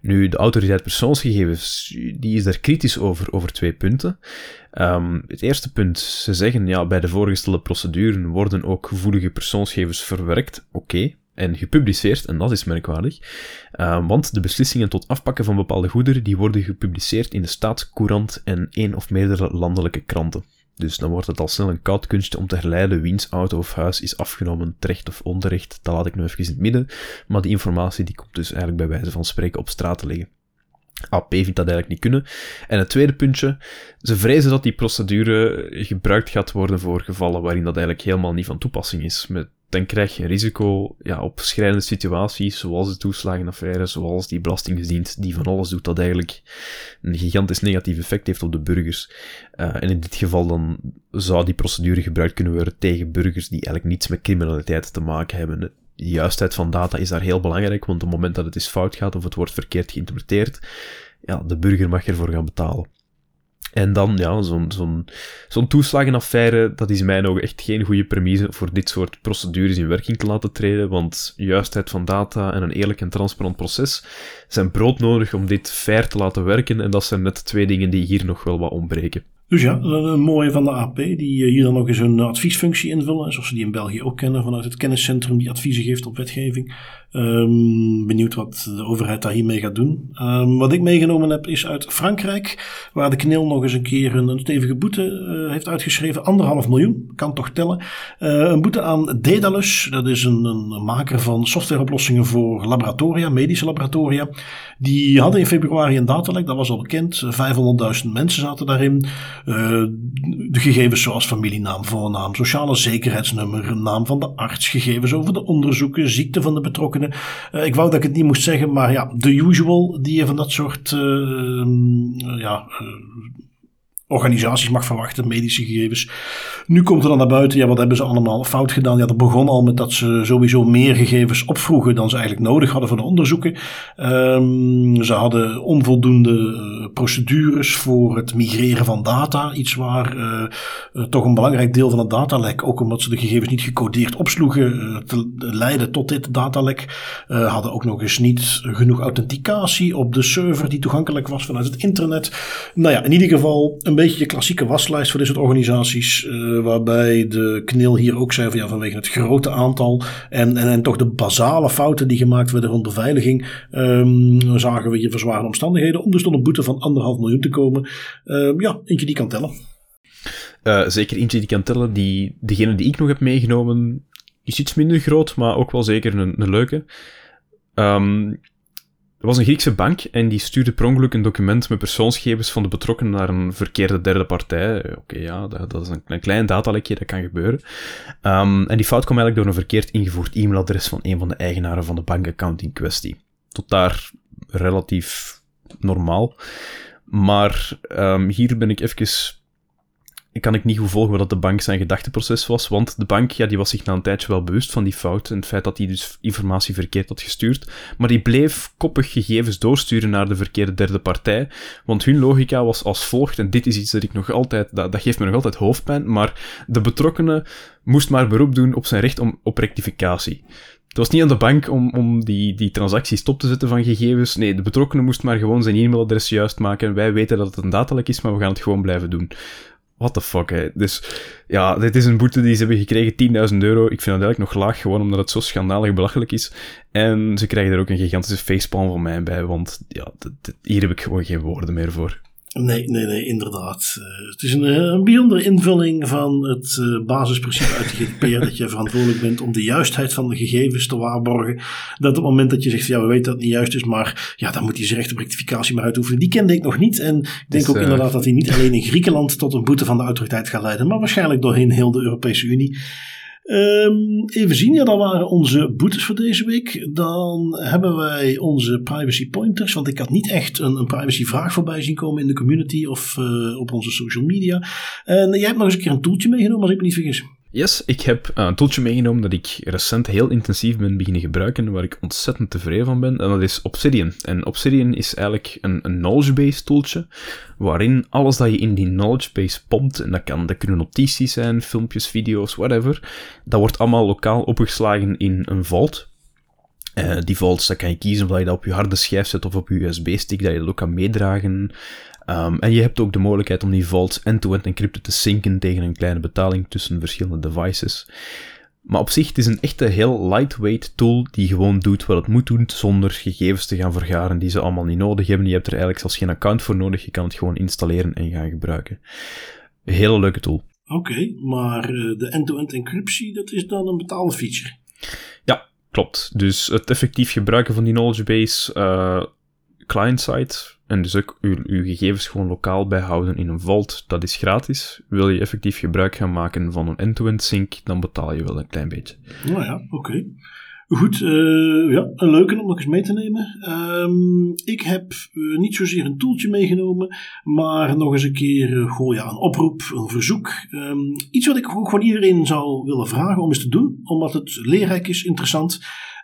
Nu, de autoriteit persoonsgegevens, die is daar kritisch over, over twee punten. Um, het eerste punt, ze zeggen, ja, bij de voorgestelde procedure worden ook gevoelige persoonsgegevens verwerkt, oké, en gepubliceerd, en dat is merkwaardig, uh, want de beslissingen tot afpakken van bepaalde goederen, die worden gepubliceerd in de staatscourant en één of meerdere landelijke kranten. Dus dan wordt het al snel een koud kunstje om te herleiden wiens auto of huis is afgenomen, terecht of onterecht. Dat laat ik nu even in het midden. Maar die informatie die komt dus eigenlijk bij wijze van spreken op straat te liggen. AP vindt dat eigenlijk niet kunnen. En het tweede puntje, ze vrezen dat die procedure gebruikt gaat worden voor gevallen waarin dat eigenlijk helemaal niet van toepassing is. Met dan krijg je risico ja, op schrijnende situaties, zoals de toeslagenaffaire, zoals die belastingdienst, die van alles doet dat eigenlijk een gigantisch negatief effect heeft op de burgers. Uh, en in dit geval dan zou die procedure gebruikt kunnen worden tegen burgers die eigenlijk niets met criminaliteit te maken hebben. De juistheid van data is daar heel belangrijk, want op het moment dat het eens fout gaat of het wordt verkeerd geïnterpreteerd, ja, de burger mag ervoor gaan betalen. En dan, ja, zo'n zo'n zo'n toeslagenaffaire, dat is in mijn ogen echt geen goede premise voor dit soort procedures in werking te laten treden, want juistheid van data en een eerlijk en transparant proces zijn broodnodig om dit fair te laten werken, en dat zijn net twee dingen die hier nog wel wat ontbreken. Dus ja, een mooie van de AP, die hier dan nog eens een adviesfunctie invullen, zoals we die in België ook kennen, vanuit het kenniscentrum die adviezen geeft op wetgeving. Um, benieuwd wat de overheid daar hiermee gaat doen. Um, wat ik meegenomen heb is uit Frankrijk, waar de KNIL nog eens een keer een, stevige boete uh, heeft uitgeschreven. Anderhalf miljoen, kan toch tellen. Uh, een boete aan Dedalus, dat is een, een maker van softwareoplossingen voor laboratoria, medische laboratoria. Die hadden in februari een datalek, dat was al bekend. 500.000 mensen zaten daarin. De gegevens zoals familienaam, voornaam, sociale zekerheidsnummer, naam van de arts, gegevens over de onderzoeken, ziekte van de betrokken betrokkenen. ik wou dat ik het niet moest zeggen, maar ja, the usual die je van dat soort ja, organisaties mag verwachten, medische gegevens. Nu komt er dan naar buiten, ja, wat hebben ze allemaal fout gedaan? Ja, dat begon al met dat ze sowieso meer gegevens opvroegen dan ze eigenlijk nodig hadden voor de onderzoeken. Um, ze hadden onvoldoende uh, procedures voor het migreren van data. Iets waar uh, uh, toch een belangrijk deel van het datalek, ook omdat ze de gegevens niet gecodeerd opsloegen, te leiden tot dit datalek. hadden ook nog eens niet genoeg authenticatie op de server die toegankelijk was vanuit het internet. Nou ja, in ieder geval een beetje je klassieke waslijst voor dit soort organisaties. Uh, waarbij de knil hier ook zei van vanwege het grote aantal en, en, en toch de basale fouten die gemaakt werden rond beveiliging. Um, zagen we hier verzwarende omstandigheden om dus tot een boete van anderhalf miljoen te komen. Um, ja, eentje die kan tellen. Uh, zeker eentje die kan tellen. Die, degene die ik nog heb meegenomen is iets minder groot, maar ook wel zeker een, een leuke. Um, er was een Griekse bank en die stuurde per ongeluk een document met persoonsgegevens van de betrokkenen naar een verkeerde derde partij. Oké, ja, dat, dat, is een, klein datalekje, dat kan gebeuren. Um, en die fout kwam eigenlijk door een verkeerd ingevoerd e-mailadres van een van de eigenaren van de bankaccount in kwestie. Tot daar relatief normaal. Maar um, hier ben ik even kan ik niet goed volgen wat de bank zijn gedachteproces was, want de bank ja, die was zich na een tijdje wel bewust van die fout en het feit dat hij dus informatie verkeerd had gestuurd, maar die bleef koppig gegevens doorsturen naar de verkeerde derde partij, want hun logica was als volgt, en dit is iets dat ik nog altijd, dat, geeft me nog altijd hoofdpijn, maar de betrokkenen moest maar beroep doen op zijn recht om, op rectificatie. Het was niet aan de bank om, om die, die transactie stop te zetten van gegevens. Nee, de betrokkenen moest maar gewoon zijn e-mailadres juist maken. Wij weten dat het een datalek is, maar we gaan het gewoon blijven doen what the fuck, hè. Dus ja, dit is een boete die ze hebben gekregen, 10.000 euro. Ik vind dat eigenlijk nog laag, gewoon omdat het zo schandalig belachelijk is. En ze krijgen er ook een gigantische facepalm van mij bij, want ja, hier heb ik gewoon geen woorden meer voor. Nee, nee, nee, inderdaad. Uh, het is een, eh, een, bijzondere invulling van het uh, basisprincipe uit de GDPR dat je verantwoordelijk bent om de juistheid van de gegevens te waarborgen. Dat op het moment dat je zegt, ja, we weten dat het niet juist is, maar ja, dan moet hij zijn recht op rectificatie maar uitoefenen. Die kende ik nog niet. En ik denk dus, ook inderdaad dat hij niet alleen in Griekenland tot een boete van de autoriteit gaat leiden, maar waarschijnlijk doorheen heel de Europese Unie. Um, even zien, ja, dat waren onze boetes voor deze week. Dan hebben wij onze privacy pointers, want ik had niet echt een, een privacy vraag voorbij zien komen in de community of uh, op onze social media. En jij hebt nog eens een keer een toeltje meegenomen, als ik me niet vergis. Yes, ik heb een toeltje meegenomen dat ik recent heel intensief ben beginnen gebruiken, waar ik ontzettend tevreden van ben, en dat is Obsidian. En Obsidian is eigenlijk een, een knowledge-based toeltje, waarin alles dat je in die knowledge base pompt, en dat, kan, dat kunnen notities zijn, filmpjes, video's, whatever, dat wordt allemaal lokaal opgeslagen in een vault. Uh, die vaults, dat kan je kiezen of je dat op je harde schijf zet of op je USB-stick, dat je dat ook kan meedragen. Um, en je hebt ook de mogelijkheid om die vaults end-to-end encrypted te synken tegen een kleine betaling tussen verschillende devices. Maar op zich, het is een echte heel lightweight tool die gewoon doet wat het moet doen, zonder gegevens te gaan vergaren die ze allemaal niet nodig hebben. Je hebt er eigenlijk zelfs geen account voor nodig, je kan het gewoon installeren en gaan gebruiken. Een hele leuke tool. Oké, maar eh, de end-to-end encryptie, dat is dan een betaalde feature? Ja, klopt. Dus het effectief gebruiken van die knowledge base uh, client-side en dus ook uw, uw, gegevens gewoon lokaal bijhouden in een vault, dat is gratis. Wil je effectief gebruik gaan maken van een end-to-end sync, dan betaal je wel een klein beetje. Nou ja, oké. Goed, uh, ja, een leuke om nog eens mee te nemen. Um, ik heb uh, niet zozeer een toeltje meegenomen, maar nog eens een keer uh, ja, een oproep, een verzoek. Um, iets wat ik gewoon iedereen zou willen vragen om eens te doen, omdat het leerrijk is, interessant.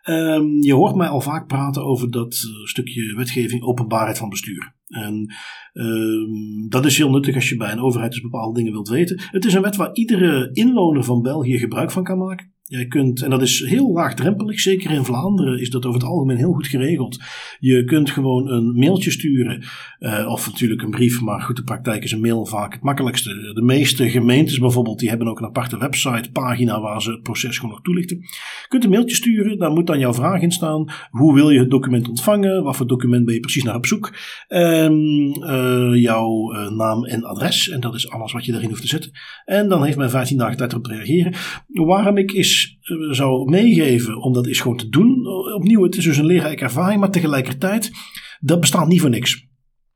Um, je hoort mij al vaak praten over dat stukje wetgeving openbaarheid van bestuur. En um, dat is heel nuttig als je bij een overheid dus bepaalde dingen wilt weten. Het is een wet waar iedere inwoner van België gebruik van kan maken. Jij kunt, en dat is heel laagdrempelig, zeker in Vlaanderen is dat over het algemeen heel goed geregeld. Je kunt gewoon een mailtje sturen, uh, of natuurlijk een brief, maar goed, de praktijk is een mail vaak het makkelijkste. De meeste gemeentes bijvoorbeeld, die hebben ook een aparte website, pagina waar ze het proces gewoon nog toelichten. Je kunt een mailtje sturen, daar moet dan jouw vraag in staan. Hoe wil je het document ontvangen? Wat voor document ben je precies naar op zoek? Um, uh, jouw uh, naam en adres, en dat is alles wat je erin hoeft te zetten. En dan heeft men 15 dagen tijd om te reageren. Waarom ik is eh, zou meegeven om dat eens gewoon te doen. Opnieuw, het is dus een leerrijke ervaring, maar tegelijkertijd, dat bestaat niet voor niks.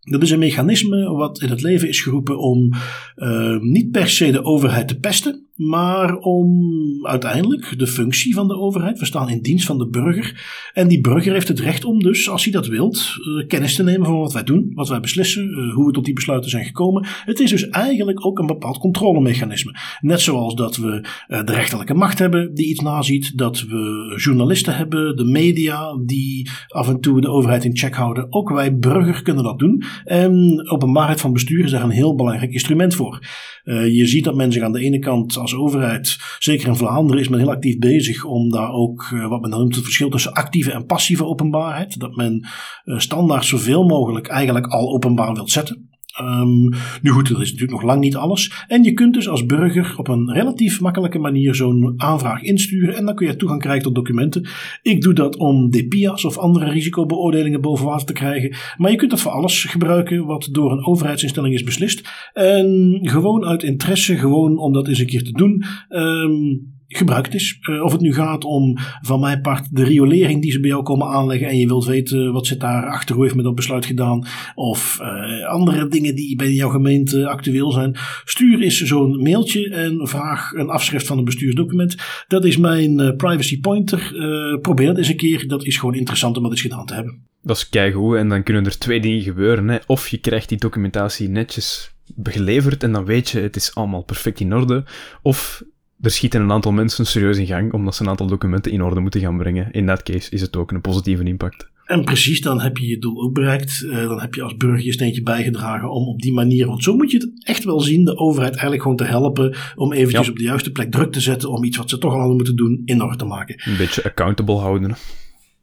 Dat is een mechanisme wat in het leven is geroepen om uh, niet per se de overheid te pesten, maar om uiteindelijk de functie van de overheid. We staan in dienst van de burger. En die burger heeft het recht om dus, als hij dat wilt, uh, kennis te nemen van wat wij doen, wat wij beslissen, uh, hoe we tot die besluiten zijn gekomen. Het is dus eigenlijk ook een bepaald controlemechanisme. Net zoals dat we uh, de rechterlijke macht hebben die iets naziet, dat we journalisten hebben, de media die af en toe de overheid in check houden. Ook wij burger kunnen dat doen. En openbaarheid van bestuur is daar een heel belangrijk instrument voor. je ziet dat men zich aan de ene kant als overheid, zeker in Vlaanderen, is men heel actief bezig om daar ook wat men noemt het verschil tussen actieve en passieve openbaarheid. Dat men standaard zoveel mogelijk eigenlijk al openbaar wilt zetten. Um, nu goed, dat is natuurlijk nog lang niet alles. En je kunt dus als burger op een relatief makkelijke manier zo'n aanvraag insturen en dan kun je toegang krijgen tot documenten. Ik doe dat om DPIA's of andere risicobeoordelingen boven water te krijgen. Maar je kunt dat voor alles gebruiken wat door een overheidsinstelling is beslist. En gewoon uit interesse, gewoon om dat eens een keer te doen. Um, gebruikt is. Uh, of het nu gaat om van mijn part de riolering die ze bij jou komen aanleggen en je wilt weten wat zit daar achter, hoe heeft met dat besluit gedaan. Of uh, andere dingen die bij jouw gemeente actueel zijn. Stuur eens zo'n mailtje en vraag een afschrift van een bestuursdocument. Dat is mijn uh, privacy pointer. probeer het eens een keer. Dat is gewoon interessant om dat eens gedaan te hebben. Dat is keigoed en dan kunnen er twee dingen gebeuren. Hè. Of je krijgt die documentatie netjes geleverd en dan weet je het is allemaal perfect in orde. Of er schieten een aantal mensen serieus in gang omdat ze een aantal documenten in orde moeten gaan brengen. In dat case is het ook een positieve impact. En precies, dan heb je je doel ook bereikt. Uh, dan heb je als burger je steentje bijgedragen om op die manier, want zo moet je het echt wel zien, de overheid eigenlijk gewoon te helpen om eventjes ja. op de juiste plek druk te zetten om iets wat ze toch al hadden moeten doen in orde te maken. Een beetje accountable houden.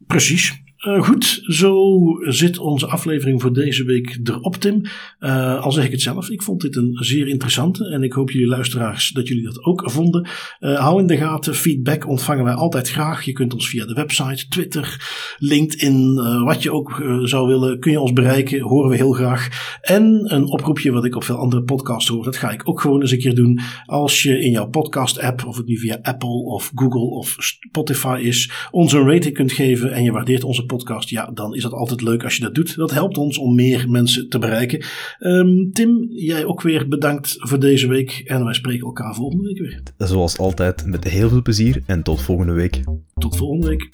Precies. Uh, goed, zo zit onze aflevering voor deze week erop, Tim. Uh, al zeg ik het zelf, ik vond dit een zeer interessante en ik hoop jullie luisteraars dat jullie dat ook vonden. Uh, hou in de gaten, feedback ontvangen wij altijd graag. Je kunt ons via de website, Twitter, LinkedIn, wat je ook zou willen, kun je ons bereiken, horen we heel graag. En een oproepje wat ik op veel andere podcasts hoor, dat ga ik ook gewoon eens een keer doen. Als je in jouw podcast app, of het nu via Apple of Google of Spotify is, ons een rating kunt geven en je waardeert onze podcast, ja, dan is dat altijd leuk als je dat doet. Dat helpt ons om meer mensen te bereiken. Um, Tim, jij ook weer bedankt voor deze week en wij spreken elkaar volgende week weer. Zoals altijd, met heel veel plezier en tot volgende week. Tot volgende week.